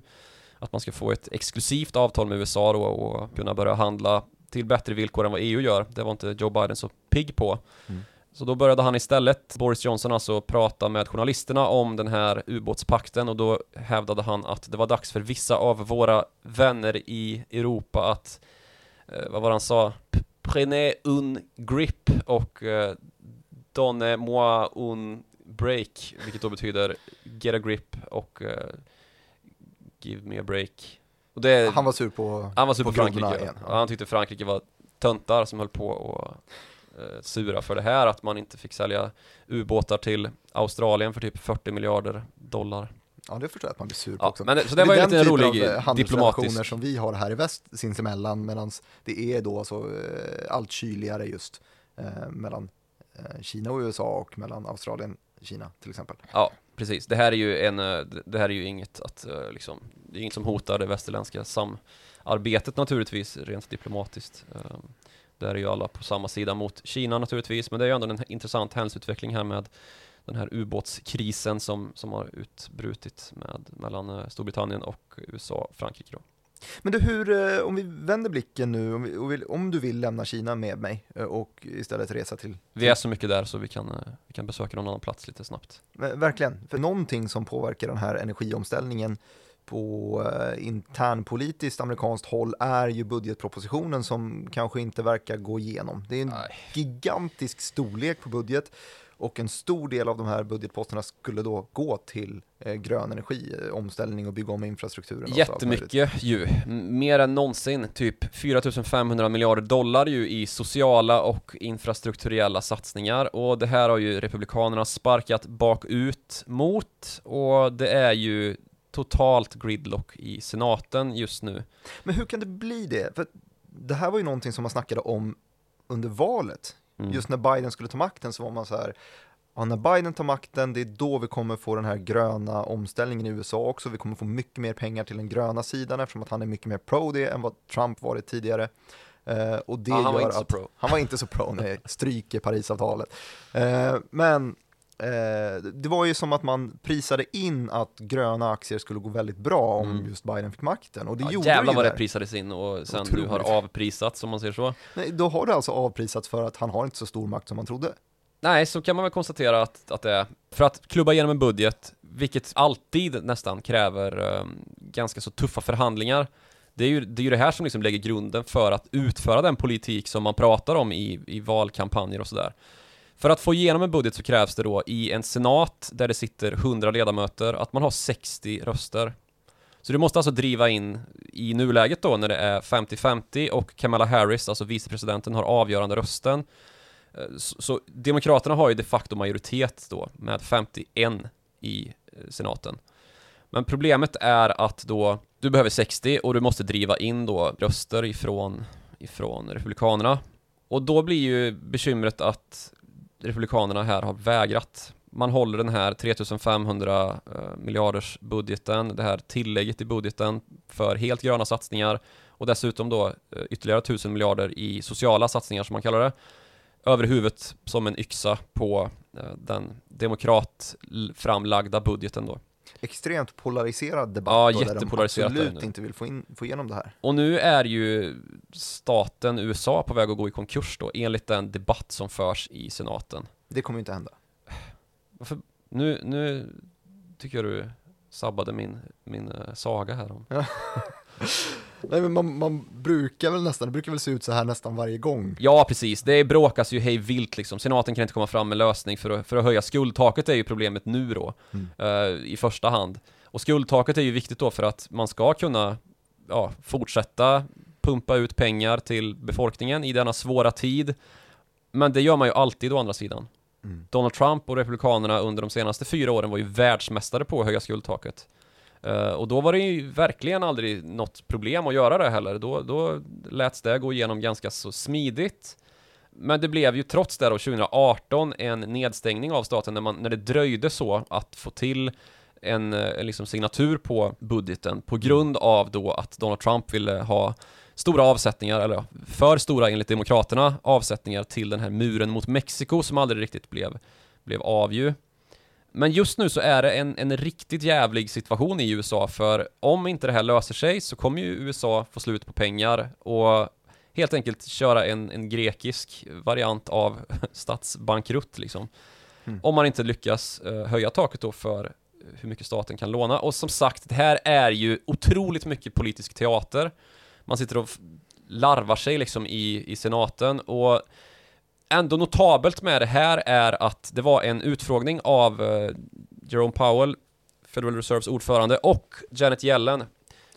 Att man ska få ett exklusivt avtal med USA då och kunna börja handla till bättre villkor än vad EU gör. Det var inte Joe Biden så pigg på. Mm. Så då började han istället, Boris Johnson alltså, prata med journalisterna om den här ubåtspakten och då hävdade han att det var dags för vissa av våra vänner i Europa att, vad var det han sa? Prenez un grip och eh, Donnez-moi un break, vilket då betyder get a grip och eh, give me a break. Och det, han var sur på... han var sur på, på Frankrike. igen, ja. Han tyckte Frankrike var töntar som höll på och eh, sura för det här, att man inte fick sälja ubåtar till Australien för typ 40 miljarder dollar. Ja, det förstår jag att man blir sur på Ja, också. men det, så det var ju en den rolig eh, diplomatisk... som vi har här i väst sinsemellan, medan det är då så eh, allt kyligare just eh, mellan eh, Kina och USA och mellan Australien och Kina till exempel. Ja, precis. Det här är ju en, det här är ju inget att liksom, det är inget som hotar det västerländska samarbetet naturligtvis, rent diplomatiskt. Eh, Där är ju alla på samma sida mot Kina naturligtvis, men det är ju ändå en intressant händelseutveckling här med den här ubåtskrisen som, som har utbrutit med, mellan eh, Storbritannien och USA och Frankrike då. Men du, hur, eh, om vi vänder blicken nu, om, vi, om du vill lämna Kina med mig eh, och istället resa till Vi är så mycket där så vi kan, vi kan besöka någon annan plats lite snabbt. Verkligen, för någonting som påverkar den här energiomställningen på internpolitiskt amerikanskt håll är ju budgetpropositionen som kanske inte verkar gå igenom. Det är en Nej. gigantisk storlek på budget och en stor del av de här budgetposterna skulle då gå till eh, grön energi, eh, omställning och bygga om infrastrukturen. och. Jättemycket ju, mer än någonsin, typ 4500 miljarder dollar ju i sociala och infrastrukturella satsningar och det här har ju Republikanerna sparkat bakut mot och det är ju totalt gridlock i senaten just nu. Men hur kan det bli det? För det här var ju någonting som man snackade om under valet Mm. Just när Biden skulle ta makten så var man så här, ja, när Biden tar makten, det är då vi kommer få den här gröna omställningen i USA också. Vi kommer få mycket mer pengar till den gröna sidan eftersom att han är mycket mer pro det än vad Trump varit tidigare. Eh, och det Ja, han var gör inte så att, pro. Han var inte så pro, nej, stryker Parisavtalet. Eh, men eh, det var ju som att man prisade in att gröna aktier skulle gå väldigt bra om Mm. just Biden fick makten. Och det Ja, gjorde jävlar vad det prisades in och sen Otroligt. nu har avprisats om man säger så. Nej, då har det alltså avprisats för att han har inte så stor makt som man trodde. Nej, så kan man väl konstatera att, att det är. För att klubba igenom en budget, vilket alltid nästan kräver eh, ganska så tuffa förhandlingar. Det är, ju, det är ju det här som liksom lägger grunden för att utföra den politik som man pratar om i, i valkampanjer och sådär. För att få igenom en budget så krävs det då i en senat där det sitter 100 ledamöter att man har 60 röster. Så du måste alltså driva in i nuläget då när det är 50-50 och Kamala Harris, alltså vicepresidenten, har avgörande rösten. Eh, så, så Demokraterna har ju de facto majoritet då med 51 i eh, senaten. Men problemet är att då du behöver 60 och du måste driva in då röster ifrån, ifrån Republikanerna. Och då blir ju bekymret att Republikanerna här har vägrat. Man håller den här 3500 eh, miljarders budgeten, det här tillägget i budgeten för helt gröna satsningar och dessutom då eh, ytterligare 1000 miljarder i sociala satsningar som man kallar det över huvudet som en yxa på eh, den demokrat framlagda budgeten då. Extremt polariserad debatt Ja, då, där de absolut inte vill få, in, få igenom det här. Och nu är ju staten USA på väg att gå i konkurs då enligt den debatt som förs i senaten. Det kommer ju inte hända. Varför? Nu, nu tycker jag du sabbade min, min eh, saga här om. [LAUGHS] [LAUGHS] Nej men man, man brukar väl nästan, det brukar väl se ut så här nästan varje gång. Ja, precis. Det bråkas ju hej vilt liksom. Senaten kan inte komma fram med lösning för att, för att höja skuldtaket är ju problemet nu då, Mm. eh, i första hand. Och skuldtaket är ju viktigt då för att man ska kunna ja, fortsätta pumpa ut pengar till befolkningen i denna svåra tid. Men det gör man ju alltid å andra sidan. Mm. Donald Trump och Republikanerna under de senaste fyra åren var ju världsmästare på att höja skuldtaket. Eh, och då var det ju verkligen aldrig något problem att göra det heller. Då, då läts det gå igenom ganska så smidigt. Men det blev ju trots det då 2018 en nedstängning av staten när, man, när det dröjde så att få till en, eh, en liksom signatur på budgeten på grund av då att Donald Trump ville ha stora avsättningar, eller för stora enligt Demokraterna, avsättningar till den här muren mot Mexiko som aldrig riktigt blev, blev av ju. Men just nu så är det en, en riktigt jävlig situation i USA för om inte det här löser sig så kommer ju USA få slut på pengar och helt enkelt köra en, en grekisk variant av [LAUGHS] statsbankrutt liksom. Mm. Om man inte lyckas eh, höja taket då för hur mycket staten kan låna. Och som sagt, det här är ju otroligt mycket politisk teater. Man sitter och larvar sig liksom i, i senaten och ändå notabelt med det här är att det var en utfrågning av eh, Jerome Powell, Federal Reserves ordförande, och Janet Yellen,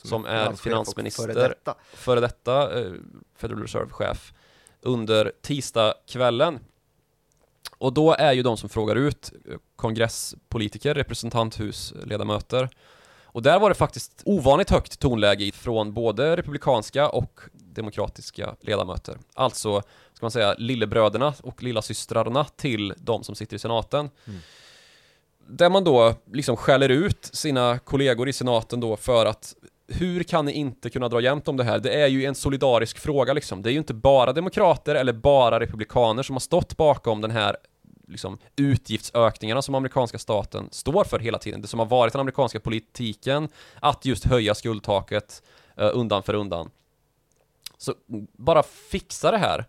som är finansminister. Före detta. före detta eh, Federal Reserve-chef under tisdagskvällen. Och då är ju de som frågar ut eh, kongresspolitiker, representanthusledamöter. Och där var det faktiskt ovanligt högt tonläge från både republikanska och demokratiska ledamöter. Alltså, ska man säga, lillebröderna och lillasystrarna till de som sitter i senaten. Mm. Där man då liksom skäller ut sina kollegor i senaten då för att hur kan ni inte kunna dra jämnt om det här? Det är ju en solidarisk fråga liksom. Det är ju inte bara demokrater eller bara republikaner som har stått bakom den här liksom, utgiftsökningarna som amerikanska staten står för hela tiden. Det som har varit den amerikanska politiken att just höja skuldtaket eh, undan för undan. Så bara fixa det här.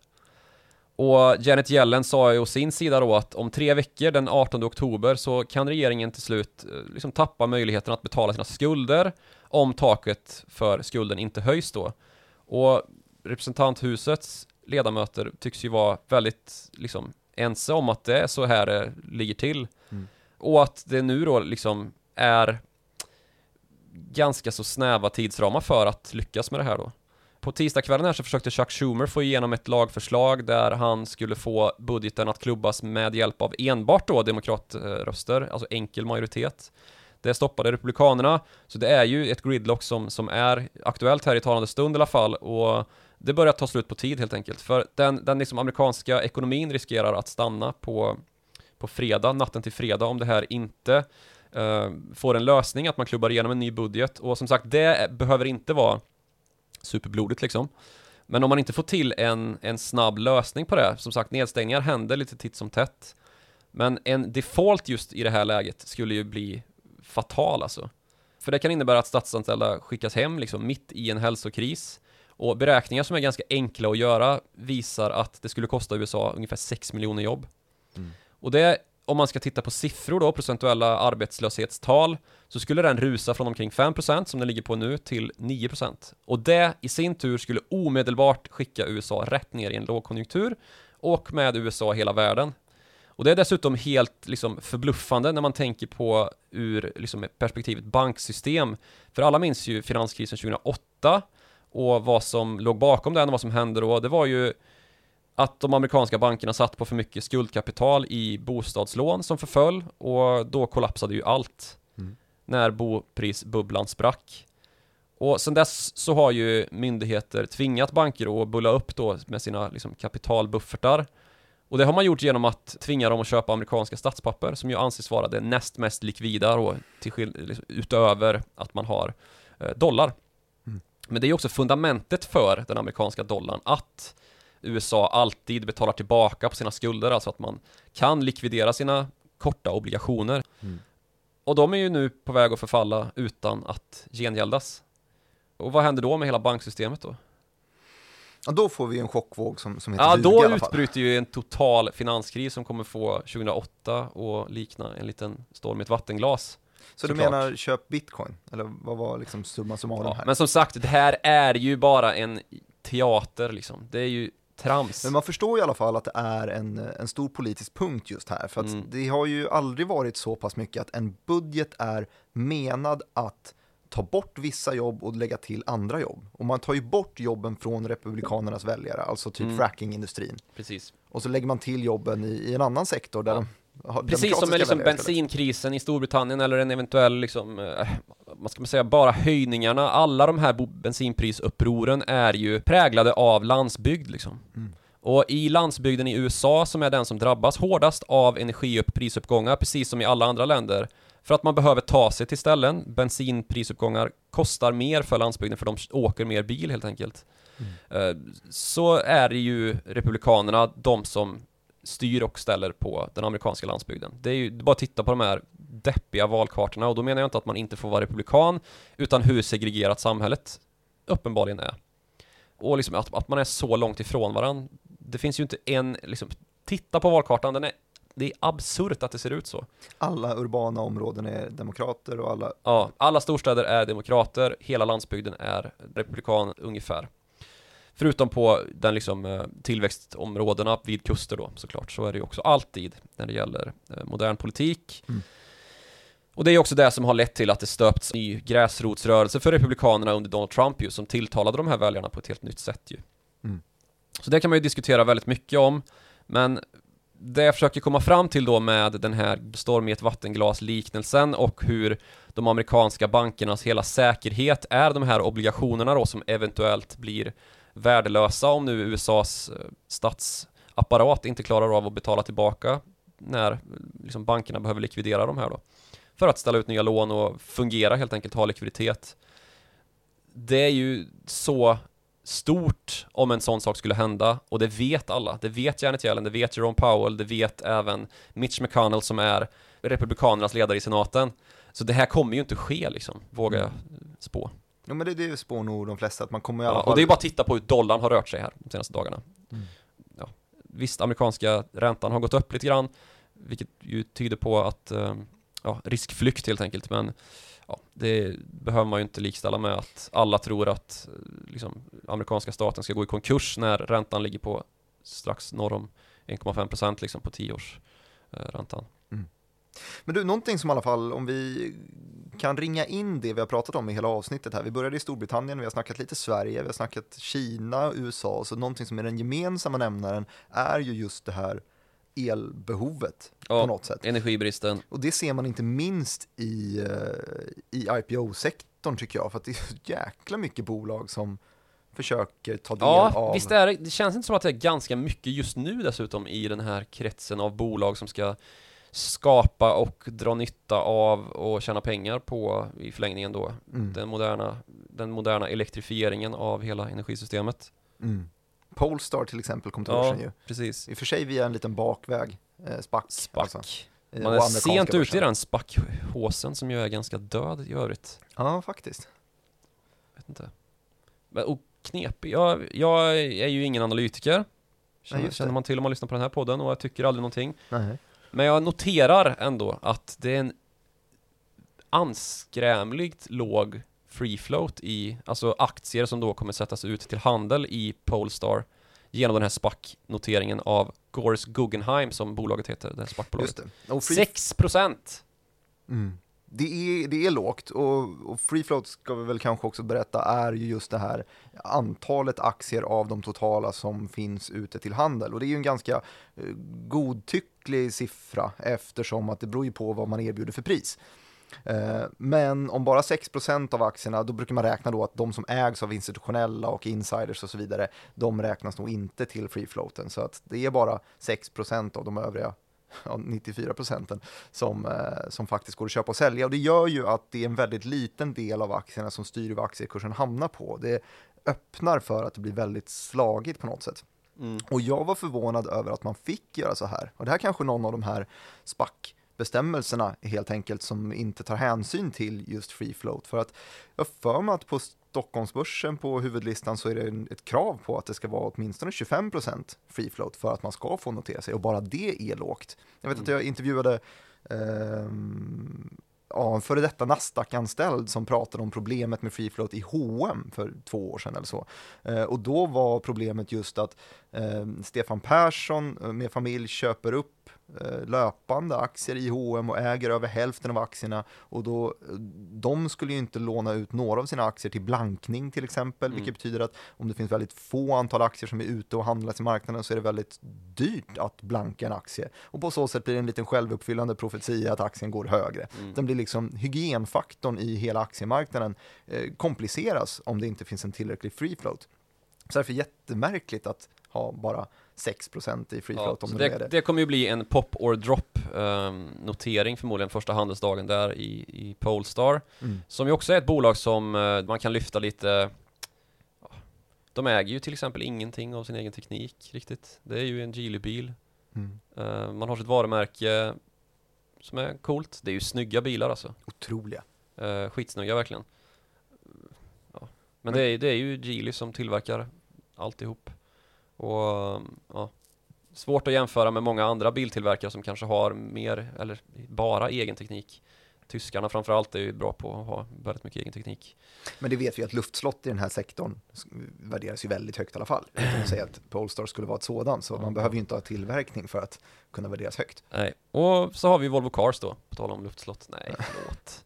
Och Janet Yellen sa ju å sin sida då att om tre veckor, den 18 oktober, så kan regeringen till slut eh, liksom tappa möjligheten att betala sina skulder om taket för skulden inte höjs då. Och representanthusets ledamöter tycks ju vara väldigt liksom ense om att det är så här det ligger till. Mm. Och att det nu då liksom är ganska så snäva tidsramar för att lyckas med det här då. På tisdagskvällen här så försökte Chuck Schumer få igenom ett lagförslag där han skulle få budgeten att klubbas med hjälp av enbart då demokratröster, alltså enkel majoritet. Det stoppade republikanerna, så det är ju ett gridlock som, som är aktuellt här i talande stund i alla fall och det börjar ta slut på tid helt enkelt. För den, den liksom amerikanska ekonomin riskerar att stanna på, på fredag, natten till fredag, om det här inte uh, får en lösning, att man klubbar igenom en ny budget. Och som sagt, det behöver inte vara superblodigt liksom. Men om man inte får till en, en snabb lösning på det, som sagt nedstängningar händer lite titt som tätt. Men en default just i det här läget skulle ju bli fatal alltså. För det kan innebära att statsanställda skickas hem liksom mitt i en hälsokris. Och beräkningar som är ganska enkla att göra visar att det skulle kosta USA ungefär 6 miljoner jobb. Mm. Och det, om man ska titta på siffror då, procentuella arbetslöshetstal, så skulle den rusa från omkring 5% som den ligger på nu till 9%. Och det i sin tur skulle omedelbart skicka USA rätt ner i en lågkonjunktur och med USA hela världen. Och det är dessutom helt liksom, förbluffande när man tänker på ur liksom, perspektivet banksystem. För alla minns ju finanskrisen 2008 och vad som låg bakom den och vad som hände då. Det var ju att de amerikanska bankerna satt på för mycket skuldkapital i bostadslån som förföll och då kollapsade ju allt mm. när boprisbubblan sprack. Och sen dess så har ju myndigheter tvingat banker att bulla upp då med sina liksom, kapitalbuffertar och det har man gjort genom att tvinga dem att köpa amerikanska statspapper som ju anses vara det näst mest likvida då, till liksom, utöver att man har eh, dollar. Mm. Men det är ju också fundamentet för den amerikanska dollarn att USA alltid betalar tillbaka på sina skulder, alltså att man kan likvidera sina korta obligationer. Mm. Och de är ju nu på väg att förfalla utan att gengäldas. Och vad händer då med hela banksystemet då? Ja, då får vi en chockvåg som, som heter Ja, då utbryter ju en total finanskris som kommer få 2008 och likna en liten storm i ett vattenglas. Så, du menar köp bitcoin? Eller vad var liksom summa summarum ja, här? Men som sagt, det här är ju bara en teater liksom. Det är ju trams. Men man förstår i alla fall att det är en, en stor politisk punkt just här. För att mm. det har ju aldrig varit så pass mycket att en budget är menad att ta bort vissa jobb och lägga till andra jobb. Och man tar ju bort jobben från republikanernas väljare, alltså typ mm. frackingindustrin. Precis. Och så lägger man till jobben i, i en annan sektor där ja. de Precis som med liksom bensinkrisen i Storbritannien eller en eventuell, liksom, eh, vad ska man säga, bara höjningarna. Alla de här bensinprisupproren är ju präglade av landsbygd liksom. Mm. Och i landsbygden i USA, som är den som drabbas hårdast av energiprisuppgångar, precis som i alla andra länder, för att man behöver ta sig till ställen. Bensinprisuppgångar kostar mer för landsbygden för de åker mer bil helt enkelt. Mm. Så är det ju Republikanerna de som styr och ställer på den amerikanska landsbygden. Det är ju bara att titta på de här deppiga valkartorna och då menar jag inte att man inte får vara republikan utan hur segregerat samhället uppenbarligen är. Och liksom att, att man är så långt ifrån varandra. Det finns ju inte en, liksom, titta på valkartan, den är det är absurt att det ser ut så. Alla urbana områden är demokrater och alla... Ja, alla storstäder är demokrater, hela landsbygden är republikan ungefär. Förutom på den liksom eh, tillväxtområdena vid kuster då såklart, så är det ju också alltid när det gäller eh, modern politik. Mm. Och det är också det som har lett till att det stöpts ny gräsrotsrörelse för Republikanerna under Donald Trump ju, som tilltalade de här väljarna på ett helt nytt sätt ju. Mm. Så det kan man ju diskutera väldigt mycket om, men det jag försöker komma fram till då med den här storm i ett vattenglas liknelsen och hur de amerikanska bankernas hela säkerhet är de här obligationerna då som eventuellt blir värdelösa om nu USAs eh, statsapparat inte klarar av att betala tillbaka när liksom bankerna behöver likvidera de här då. För att ställa ut nya lån och fungera helt enkelt, ha likviditet. Det är ju så stort om en sån sak skulle hända och det vet alla. Det vet Janet Yellen, det vet Jerome Powell, det vet även Mitch McConnell som är Republikanernas ledare i senaten. Så det här kommer ju inte ske liksom, vågar jag spå. Ja men det, det spår nog de flesta att man kommer i alla ja, fall... Och det är bara att titta på hur dollarn har rört sig här de senaste dagarna. Mm. Ja, visst, amerikanska räntan har gått upp lite grann, vilket ju tyder på att, eh, ja, riskflykt helt enkelt, men ja, det behöver man ju inte likställa med att alla tror att liksom, amerikanska staten ska gå i konkurs när räntan ligger på strax norr om 1,5 procent liksom på 10 års eh. Men du, någonting som i alla fall, om vi kan ringa in det vi har pratat om i hela avsnittet här. Vi började i Storbritannien, vi har snackat lite Sverige, vi har snackat Kina, USA, så någonting som är den gemensamma nämnaren är ju just det här elbehovet ja, på något sätt. Energibristen. Och det ser man inte minst i, eh, i IPO-sektorn tycker jag, för att det är så jäkla mycket bolag som försöker ta del Ja, av... visst är det, det känns inte som att det är ganska mycket just nu dessutom i den här kretsen av bolag som ska skapa och dra nytta av och tjäna pengar på i förlängningen då Mm. den moderna, den moderna elektrifieringen av hela energisystemet. Mm. Polestar till exempel kom till Ja, ju. precis. I och för sig via en liten bakväg, eh, SPAC. SPAC. alltså, Man är sent ute i den SPAC-håsen som ju är ganska död i övrigt. Ja, faktiskt. Vet inte. Men, och knepig, jag, jag är ju ingen analytiker. Känner, det. känner man till om man lyssnar på den här podden och jag tycker aldrig någonting. Nej. Men jag noterar ändå att det är en anskrämligt låg free float i, alltså aktier som då kommer sättas ut till handel i Polestar genom den här SPAC-noteringen av Gores Guggenheim som bolaget heter, det här Just SPAC-bolaget. det. Och free, 6%! mm. det, är, det är lågt och, och free float ska vi väl kanske också berätta är ju just det här antalet aktier av de totala som finns ute till handel och det är ju en ganska eh, godtycklig siffra eftersom att det beror ju på vad man erbjuder för pris. Eh, men om bara 6% av aktierna, då brukar man räkna då att de som ägs av institutionella och insiders och så vidare, de räknas nog inte till free floaten. Så att det är bara 6% av de övriga ja, 94 procenten som, eh, som faktiskt går att köpa och sälja. Och det gör ju att det är en väldigt liten del av aktierna som styr vad aktiekursen hamnar på. Det öppnar för att det blir väldigt slagigt på något sätt. Mm. Och jag var förvånad över att man fick göra så här. Och det här kanske någon av de här SPAC-bestämmelserna helt enkelt som inte tar hänsyn till just free float. För att jag för mig att på Stockholmsbörsen på huvudlistan så är det ett krav på att det ska vara åtminstone 25% free float för att man ska få notera sig och bara det är lågt. Jag vet att jag intervjuade ehm, ja, en före detta Nasdaq-anställd som pratade om problemet med free float i H&M för två år sedan eller så. Eh, och då var problemet just att eh, Stefan Persson eh, med familj köper upp eh, löpande aktier i H&M och äger över hälften av aktierna och då, eh, de skulle ju inte låna ut några av sina aktier till blankning till exempel, Mm. vilket betyder att om det finns väldigt få antal aktier som är ute och handlas i marknaden så är det väldigt dyrt att blanka en aktie och på så sätt blir det en liten självuppfyllande profetia att aktien går högre. Mm. Den blir liksom hygienfaktorn i hela aktiemarknaden eh, kompliceras om det inte finns en tillräcklig free float. Så därför är det jättemärkligt att ha bara 6% i free Ja, float om så det, det, det. kommer ju bli en pop or drop ehm, notering förmodligen första handelsdagen där i, i Polestar. Mm. Som ju också är ett bolag som eh, man kan lyfta lite ja, De äger ju till exempel ingenting av sin egen teknik riktigt. Det är ju en Geely-bil. Mm. Eh, man har sitt varumärke som är coolt. Det är ju snygga bilar alltså. Otroliga. Uh, skitsnygga verkligen. Ja. Men det är, det är ju Geely som tillverkar alltihop. Och ja, svårt att jämföra med många andra biltillverkare som kanske har mer eller bara egen teknik. Tyskarna framförallt är ju bra på att ha väldigt mycket egen teknik. Men det vet vi att luftslott i den här sektorn värderas ju väldigt högt i alla fall. Utan att säga att Polestar skulle vara ett sådant, så man behöver ju inte ha tillverkning för att kunna värderas högt. Nej. Och så har vi Volvo Cars då, på tal om luftslott. Nej, förlåt.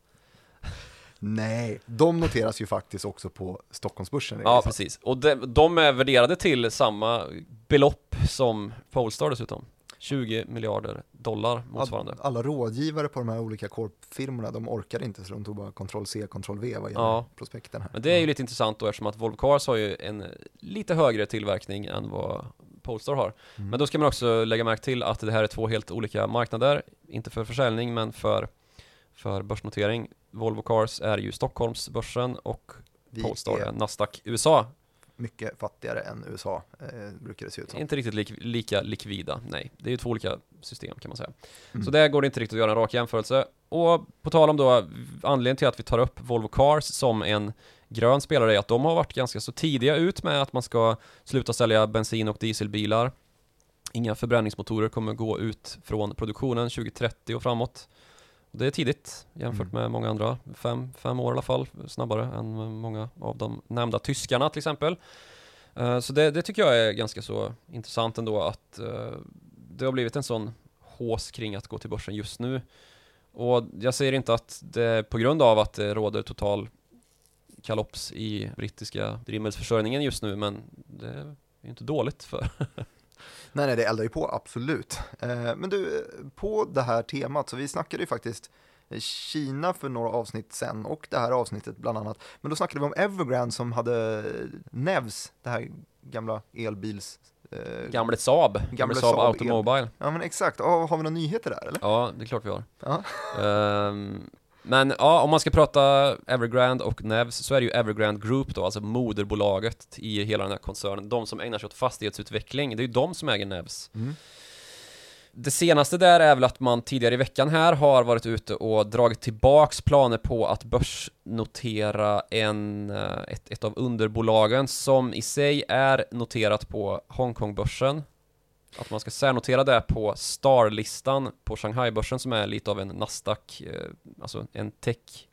Nej, de noteras ju faktiskt också på Stockholmsbörsen. Ja, precis. Och de, de är värderade till samma belopp som Polestar dessutom. 20 miljarder dollar motsvarande. All- Alla rådgivare på de här olika korpfirmorna, de orkade inte så de tog bara Ctrl C, Ctrl V vad gäller Ja. prospekten här. Men det är ju lite intressant då eftersom att Volvo Cars har ju en lite högre tillverkning än vad Polestar har. Mm. Men då ska man också lägga märke till att det här är två helt olika marknader. Inte för försäljning men för, för börsnotering. Volvo Cars är ju Stockholmsbörsen och Vi Polestar är är Nasdaq USA. mycket fattigare än USA, eh, brukar det se ut som. Inte riktigt lik, lika likvida, nej. Det är ju två olika system kan man säga. Mm. Så där går det inte riktigt att göra en rak jämförelse. Och på tal om då anledningen till att vi tar upp Volvo Cars som en grön spelare är att de har varit ganska så tidiga ut med att man ska sluta sälja bensin och dieselbilar. Inga förbränningsmotorer kommer gå ut från produktionen 2030 och framåt. Det är tidigt jämfört Mm. med många andra, fem, fem år i alla fall, snabbare än många av de nämnda tyskarna till exempel. Eh, Så det, det tycker jag är ganska så intressant ändå att eh, det har blivit en sån hås kring att gå till börsen just nu. Och jag säger inte att det är på grund av att det råder total kalops i brittiska drivmedelsförsörjningen just nu, men det är inte dåligt för [LAUGHS] Nej, nej, det eldar ju på, absolut. Eh, men du, på det här temat, så vi snackade ju faktiskt Kina för några avsnitt sen och det här avsnittet bland annat. Men då snackade vi om Evergrande som hade Nevs, det här gamla elbils... Eh, Gamle Saab, Gamle, Gamle Saab, Saab Automobile. Ja men exakt, oh, har vi några nyheter där eller? Ja, det är klart vi har. Ja. Um, men ja, om man ska prata Evergrande och Nevs så är det ju Evergrande Group då, alltså moderbolaget i hela den här koncernen. De som ägnar sig åt fastighetsutveckling, det är ju de som äger Nevs. Mm. Det senaste där är väl att man tidigare i veckan här har varit ute och dragit tillbaks planer på att börsnotera en, eh, ett, ett av underbolagen som i sig är noterat på Hongkongbörsen. Att man ska särnotera det på Star-listan på Shanghai-börsen som är lite av en Nasdaq, eh, alltså en tech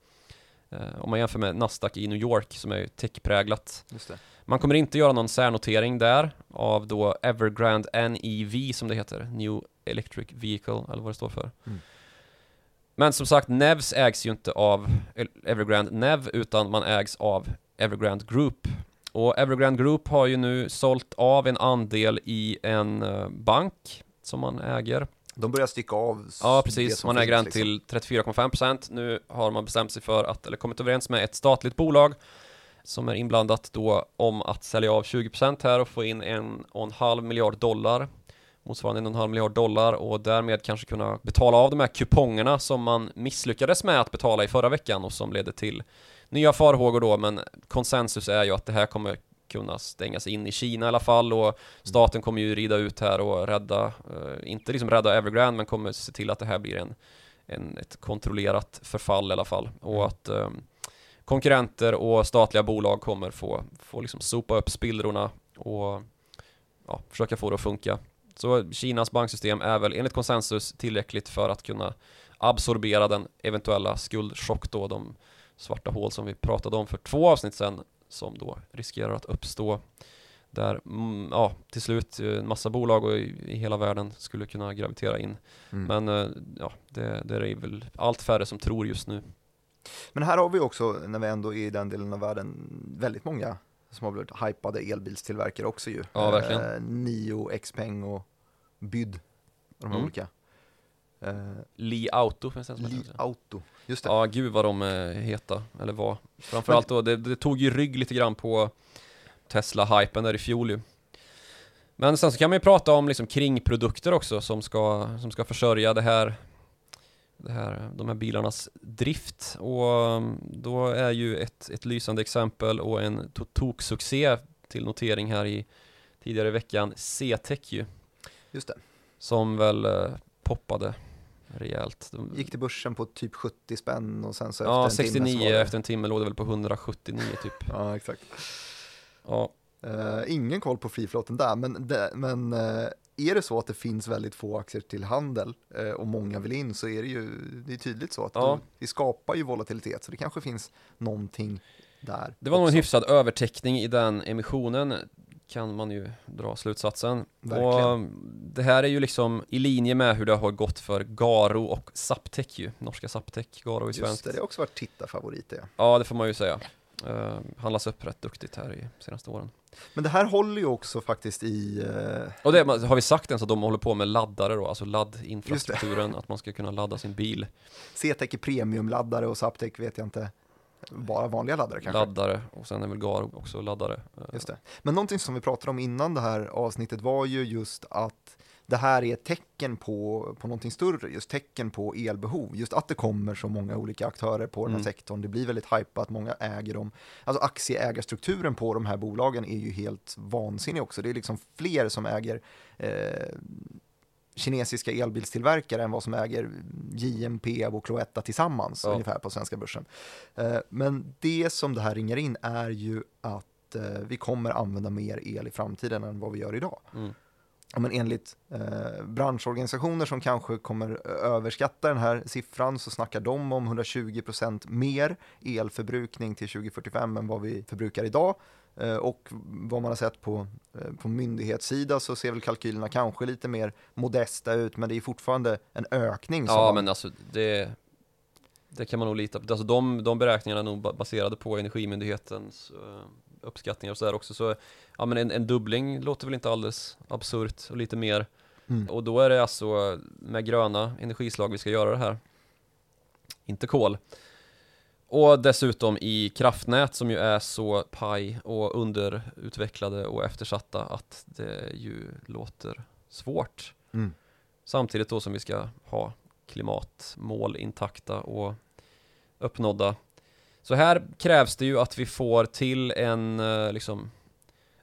eh, om man jämför med Nasdaq i New York som är techpräglat. Man kommer inte göra någon särnotering där av då Evergrande NEV som det heter, New Electric Vehicle eller vad det står för. Mm. Men som sagt, Nevs ägs ju inte av Evergrande Nev utan man ägs av Evergrande Group. Och Evergrande Group har ju nu sålt av en andel i en uh, bank som man äger. De börjar sticka av Ja precis, man äger den liksom. till 34,5% Nu har man bestämt sig för att, eller kommit överens med ett statligt bolag som är inblandat då om att sälja av 20% här och få in en och en halv miljard dollar motsvarande en och en halv miljard dollar och därmed kanske kunna betala av de här kupongerna som man misslyckades med att betala i förra veckan och som ledde till nya farhågor då men konsensus är ju att det här kommer kunna stängas in i Kina i alla fall och staten kommer ju rida ut här och rädda, eh, inte liksom rädda Evergrande men kommer se till att det här blir en, en ett kontrollerat förfall i alla fall och mm. att eh, konkurrenter och statliga bolag kommer få, få liksom sopa upp spillrorna och ja, försöka få det att funka. Så Kinas banksystem är väl enligt konsensus tillräckligt för att kunna absorbera den eventuella skuldchock då, de svarta hål som vi pratade om för två avsnitt sedan som då riskerar att uppstå där, mm, ja, till slut eh, en massa bolag och i, i hela världen skulle kunna gravitera in. Mm. Men eh, ja, det, det är väl allt färre som tror just nu. Men här har vi också, när vi ändå är i den delen av världen, väldigt många som har blivit hypade elbilstillverkare också ju. Ja, verkligen. Eh, Nio, Xpeng och Byd. De mm. olika. Eh, Li Auto finns det Li Auto, just det. Ja, gud vad de är eh, heta, eller var. Framförallt då, det, det tog ju rygg lite grann på Tesla-hypen där i fjol ju. Men sen så kan man ju prata om liksom kringprodukter också som ska, som ska försörja det här, det här, de här bilarnas drift. Och um, då är ju ett, ett lysande exempel och en tok-succé till notering här i tidigare i veckan C-Tech ju. Just det. Som väl eh, poppade rejält. De... Gick till börsen på typ 70 spänn och sen så ja, efter en 69 timme det... efter en timme låg det väl på 179 typ. ja, exakt. Ja. Uh, ingen koll på friflåten där, men, det, men uh, är det så att det finns väldigt få aktier till handel uh, och många vill in så är det ju det är tydligt så att ja. det skapar ju volatilitet så det kanske finns någonting där. Det var också. nog en hyfsad övertäckning i den emissionen kan man ju dra slutsatsen. Verkligen. Och det här är ju liksom i linje med hur det har gått för Garo och Saptec ju, norska Saptec, Garo i svenskt. Just det, det har också varit tittarfavoriter. Ja. ja, det får man ju säga. Uh, handlas upp rätt duktigt här i senaste åren. Men det här håller ju också faktiskt i... Uh... Och det har vi sagt ens att de håller på med laddare då, alltså laddinfrastrukturen, att man ska kunna ladda sin bil. CTEC är premiumladdare och Saptec vet jag inte. Bara vanliga laddare kanske? Laddare och sen är väl Garo också laddare. Just det. Men någonting som vi pratade om innan det här avsnittet var ju just att det här är ett tecken på, på någonting större, just tecken på elbehov. Just att det kommer så många olika aktörer på den här mm. sektorn. Det blir väldigt hypat, många äger dem. Alltså aktieägarstrukturen på de här bolagen är ju helt vansinnig också. Det är liksom fler som äger eh, kinesiska elbilstillverkare än vad som äger JMP och Cloetta tillsammans ja. ungefär på svenska börsen. Eh, men det som det här ringer in är ju att eh, vi kommer använda mer el i framtiden än vad vi gör idag. Mm. Men enligt eh, branschorganisationer som kanske kommer överskatta den här siffran så snackar de om 120% mer elförbrukning till 2045 än vad vi förbrukar idag. Eh, och vad man har sett på, eh, på myndighetssida så ser väl kalkylerna kanske lite mer modesta ut, men det är fortfarande en ökning. Ja, men alltså det, det kan man nog lita på. Alltså de, de beräkningarna är nog baserade på Energimyndighetens uh, uppskattningar och sådär också. Så ja, men en, en dubbling låter väl inte alldeles absurt och lite mer. Mm. Och då är det alltså med gröna energislag vi ska göra det här. inte kol. Och dessutom i kraftnät som ju är så paj och underutvecklade och eftersatta att det ju låter svårt. Mm. Samtidigt då som vi ska ha klimatmål intakta och uppnådda. Så här krävs det ju att vi får till en eh, liksom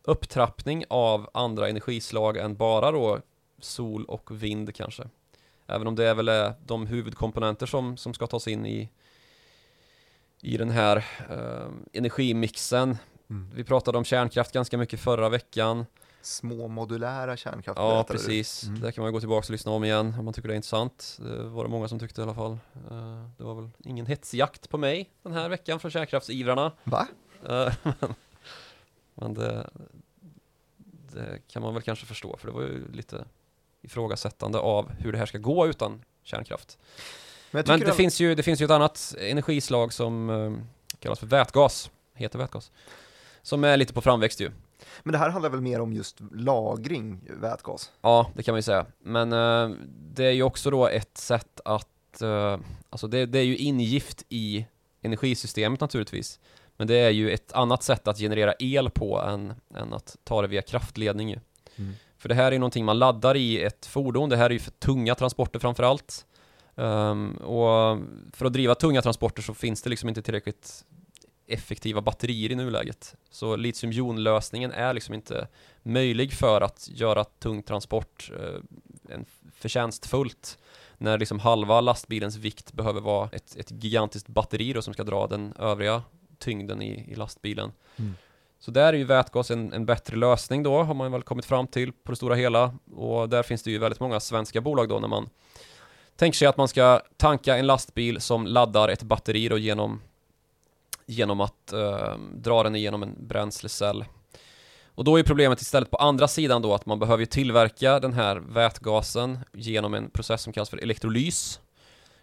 upptrappning av andra energislag än bara då sol och vind kanske. Även om det är väl är de huvudkomponenter som, som ska tas in i, i den här eh, energimixen. Mm. Vi pratade om kärnkraft ganska mycket förra veckan. Små modulära kärnkraft Ja, precis. Mm. Där kan man gå tillbaka och lyssna om igen om man tycker det är intressant. Det var det många som tyckte i alla fall. Eh, Det var väl ingen hetsjakt på mig den här veckan från kärnkraftsivrarna. Va? Eh, [LAUGHS] men- Men det, det kan man väl kanske förstå, för det var ju lite ifrågasättande av hur det här ska gå utan kärnkraft. Men, Men det ändå- finns, ju, det finns ju ett annat energislag som eh, kallas för vätgas, heter vätgas, som är lite på framväxt ju. Men det här handlar väl mer om just lagring, vätgas? Ja, det kan man ju säga. Men eh, det är ju också då ett sätt att, eh, alltså det, det är ju ingift i energisystemet naturligtvis. Men det är ju ett annat sätt att generera el på än, än att ta det via kraftledning. Mm. För det här är ju någonting man laddar i ett fordon, det här är ju för tunga transporter framför allt. Ehm, och för att driva tunga transporter så finns det liksom inte tillräckligt effektiva batterier i nuläget. Så litiumjonlösningen är liksom inte möjlig för att göra tung transport eh, en förtjänstfullt när liksom halva lastbilens vikt behöver vara ett, ett gigantiskt batteri då som ska dra den övriga tyngden i, i lastbilen. Mm. Så där är ju vätgas en, en bättre lösning då, har man väl kommit fram till på det stora hela. Och där finns det ju väldigt många svenska bolag då när man tänker sig att man ska tanka en lastbil som laddar ett batteri då genom, genom att eh, dra den igenom en bränslecell. Och då är problemet istället på andra sidan då att man behöver tillverka den här vätgasen genom en process som kallas för elektrolys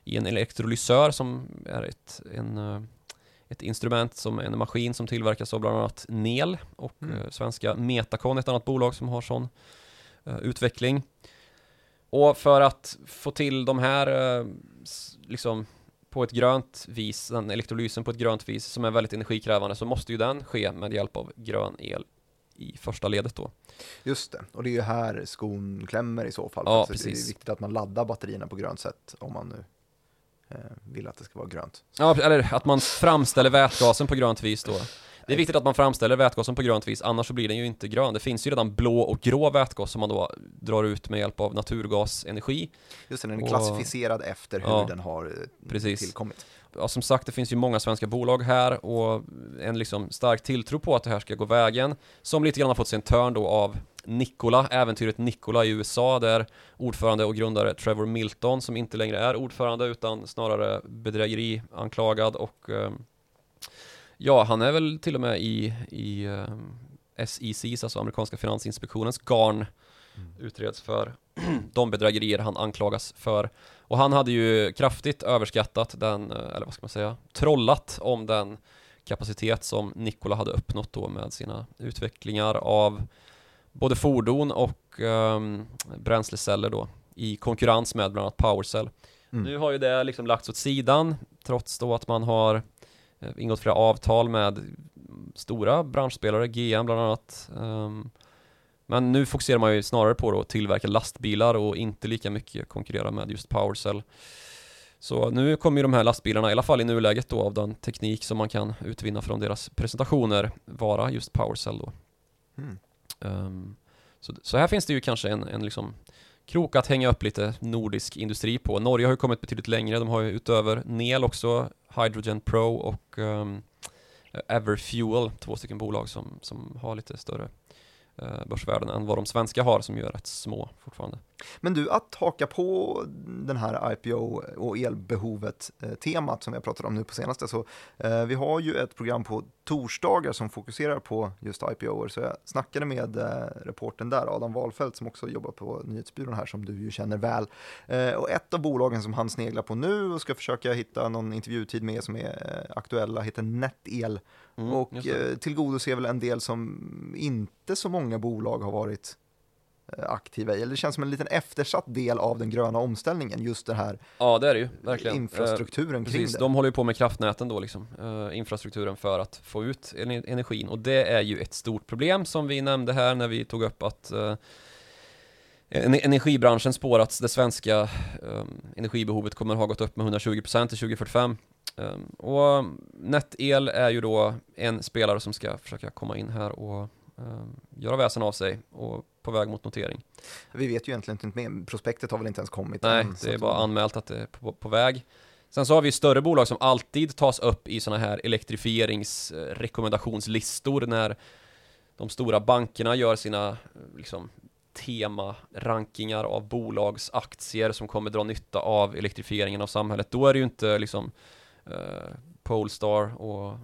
i en elektrolysör som är ett, en, eh, ett instrument som en maskin som tillverkas av bland annat NEL och Mm. eh, svenska Metacon, ett annat bolag som har sån eh, utveckling. Och för att få till de här s- liksom på ett grönt vis, den elektrolysen på ett grönt vis som är väldigt energikrävande så måste ju den ske med hjälp av grön el i första ledet då. Just det, och det är ju här skon klämmer i så fall. Ja, att Det precis. är viktigt att man laddar batterierna på grönt sätt om man nu eh, vill att det ska vara grönt. Ja, eller att man framställer vätgasen på grönt vis då. Det är viktigt att man framställer vätgasen på grönt vis, annars så blir den ju inte grön. Det finns ju redan blå och grå vätgas som man då drar ut med hjälp av naturgasenergi. Just det, den är Och- klassificerad efter hur Ja, den har eh, precis. tillkommit. Ja, som sagt, det finns ju många svenska bolag här och en liksom stark tilltro på att det här ska gå vägen. Som lite grann har fått sin törn då av Nikola, äventyret Nikola i USA, där ordförande och grundare Trevor Milton, som inte längre är ordförande utan snarare bedrägeri anklagad och ehm, ja, han är väl till och med i, i SECs, alltså amerikanska finansinspektionens garn utreds för [CLEARS THROAT] de bedrägerier han anklagas för. Och han hade ju kraftigt överskattat den, eh, eller vad ska man säga, trollat om den kapacitet som Nikola hade uppnått då med sina utvecklingar av både fordon och um, bränsleceller då i konkurrens med bland annat PowerCell. Mm. Nu har ju det liksom lagts åt sidan trots då att man har eh, ingått flera avtal med stora branschspelare, GM bland annat. Ehm, men nu fokuserar man ju snarare på att tillverka lastbilar och inte lika mycket konkurrera med just PowerCell. Så nu kommer ju de här lastbilarna, i alla fall i nuläget då av den teknik som man kan utvinna från deras presentationer, vara just PowerCell då. Mm. Ehm, så, så här finns det ju kanske en, en liksom krok att hänga upp lite nordisk industri på. Norge har ju kommit betydligt längre, de har ju utöver NEL också Hydrogen Pro och um, Everfuel, två stycken bolag som, som har lite större Eh, börsvärden än vad de svenska har som ju är rätt små fortfarande. Men du, att haka på den här IPO och elbehovet-temat eh, som vi har pratat om nu på senaste, så eh, vi har ju ett program på torsdagar som fokuserar på just IPOer, så jag snackade med eh, reporten där, Adam Wahlfeldt, som också jobbar på nyhetsbyrån här, som du ju känner väl. Eh, och ett av bolagen som han sneglar på nu och ska försöka hitta någon intervjutid med som är eh, aktuella heter Netel Mm, det. eh, tillgodoser väl en del som inte så många bolag har varit eh, aktiva i. Eller det känns som en liten eftersatt del av den gröna omställningen, just den här Ja, det är det ju, verkligen. infrastrukturen Eh, Precis, det. de håller ju på med kraftnäten då liksom, eh, infrastrukturen för att få ut en- energin och det är ju ett stort problem som vi nämnde här när vi tog upp att eh, en- energibranschen spår att det svenska eh, energibehovet kommer ha gått upp med 120% till 2045 Eh, och Netel är ju då en spelare som ska försöka komma in här och eh, göra väsen av sig och på väg mot notering. Vi vet ju egentligen inte mer, prospektet har väl inte ens kommit Nej, än, det är bara anmält att det är på, på väg. Sen så har vi större bolag som alltid tas upp i sådana här elektrifieringsrekommendationslistor när de stora bankerna gör sina liksom, tema-rankingar av bolagsaktier som kommer dra nytta av elektrifieringen av samhället. Då är det ju inte liksom eh, Polestar och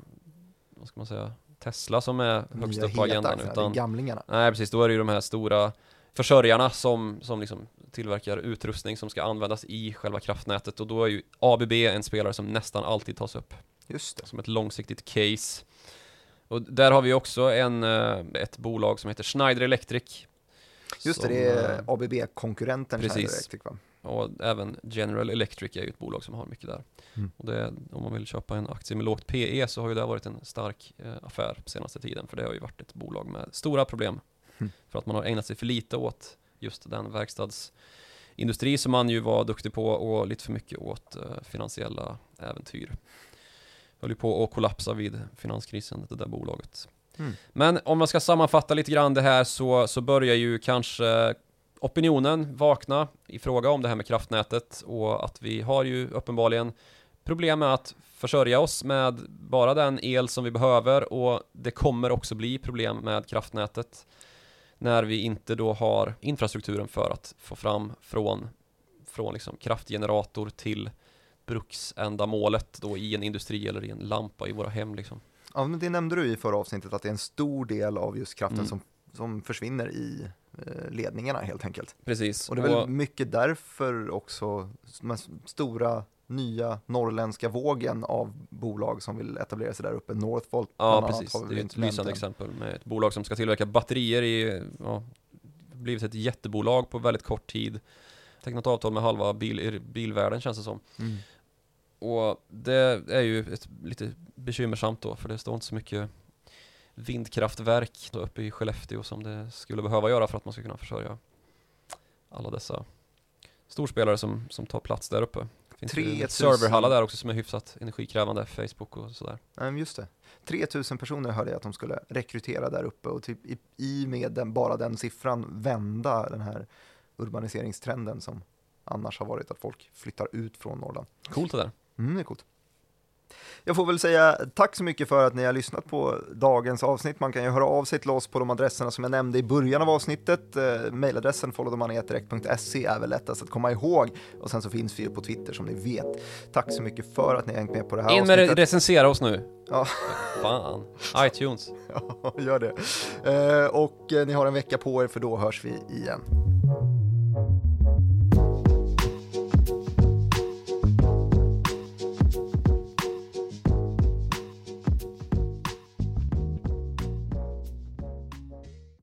vad ska man säga Tesla som är högst upp på agendan aktierna, utan gamlingarna. Nej precis, då är det ju de här stora försörjarna som, som liksom tillverkar utrustning som ska användas i själva kraftnätet och då är ju ABB en spelare som nästan alltid tas upp Just det. som ett långsiktigt case. Och där har vi också en, eh, ett bolag som heter Schneider Electric. Just som, det, det är eh, ABB-konkurrenten. Schneider Electric va? Och även General Electric är ju ett bolag som har mycket där. Mm. Och det, om man vill köpa en aktie med lågt PE så har ju det varit en stark eh, affär på senaste tiden. För det har ju varit ett bolag med stora problem. Mm. För att man har ägnat sig för lite åt just den verkstadsindustri som man ju var duktig på och lite för mycket åt eh, finansiella äventyr. Höll ju på att kollapsa vid finanskrisen, det där bolaget. Mm. Men om man ska sammanfatta lite grann det här så, så börjar ju kanske opinionen vakna i fråga om det här med kraftnätet och att vi har ju uppenbarligen problem med att försörja oss med bara den el som vi behöver och det kommer också bli problem med kraftnätet när vi inte då har infrastrukturen för att få fram från, från liksom kraftgenerator till bruksändamålet då i en industri eller i en lampa i våra hem liksom. Ja, men det nämnde du i förra avsnittet att det är en stor del av just kraften Mm. som, som försvinner i ledningarna helt enkelt. Precis. Och det är väl mycket därför också de stora nya norrländska vågen av bolag som vill etablera sig där uppe. Northvolt Ja, precis. har vi Det är ett lysande exempel med ett bolag som ska tillverka batterier i, ja, blivit ett jättebolag på väldigt kort tid. Tecknat avtal med halva bil, bilvärlden känns det som. Mm. Och det är ju ett, lite bekymmersamt då, för det står inte så mycket vindkraftverk uppe i Skellefteå som det skulle behöva göra för att man ska kunna försörja alla dessa storspelare som, som tar plats där uppe. Finns ju 3000 serverhallar där också som är hyfsat energikrävande, Facebook och sådär. Men just det. 3000 personer hörde jag att de skulle rekrytera där uppe och typ i, i med den, bara den siffran vända den här urbaniseringstrenden som annars har varit att folk flyttar ut från Norrland. Coolt det där. Mm, det är coolt. Jag får väl säga tack så mycket för att ni har lyssnat på dagens avsnitt. Man kan ju höra av sig till oss på de adresserna som jag nämnde i början av avsnittet. Eh, mailadressen är väl lättast att komma ihåg. Och sen så finns vi ju på Twitter som ni vet. Tack så mycket för att ni har hängt med på det här In med avsnittet. recensera oss nu. Ja. Fan. iTunes. [LAUGHS] Ja, gör det. Eh, och ni har en vecka på er för då hörs vi igen.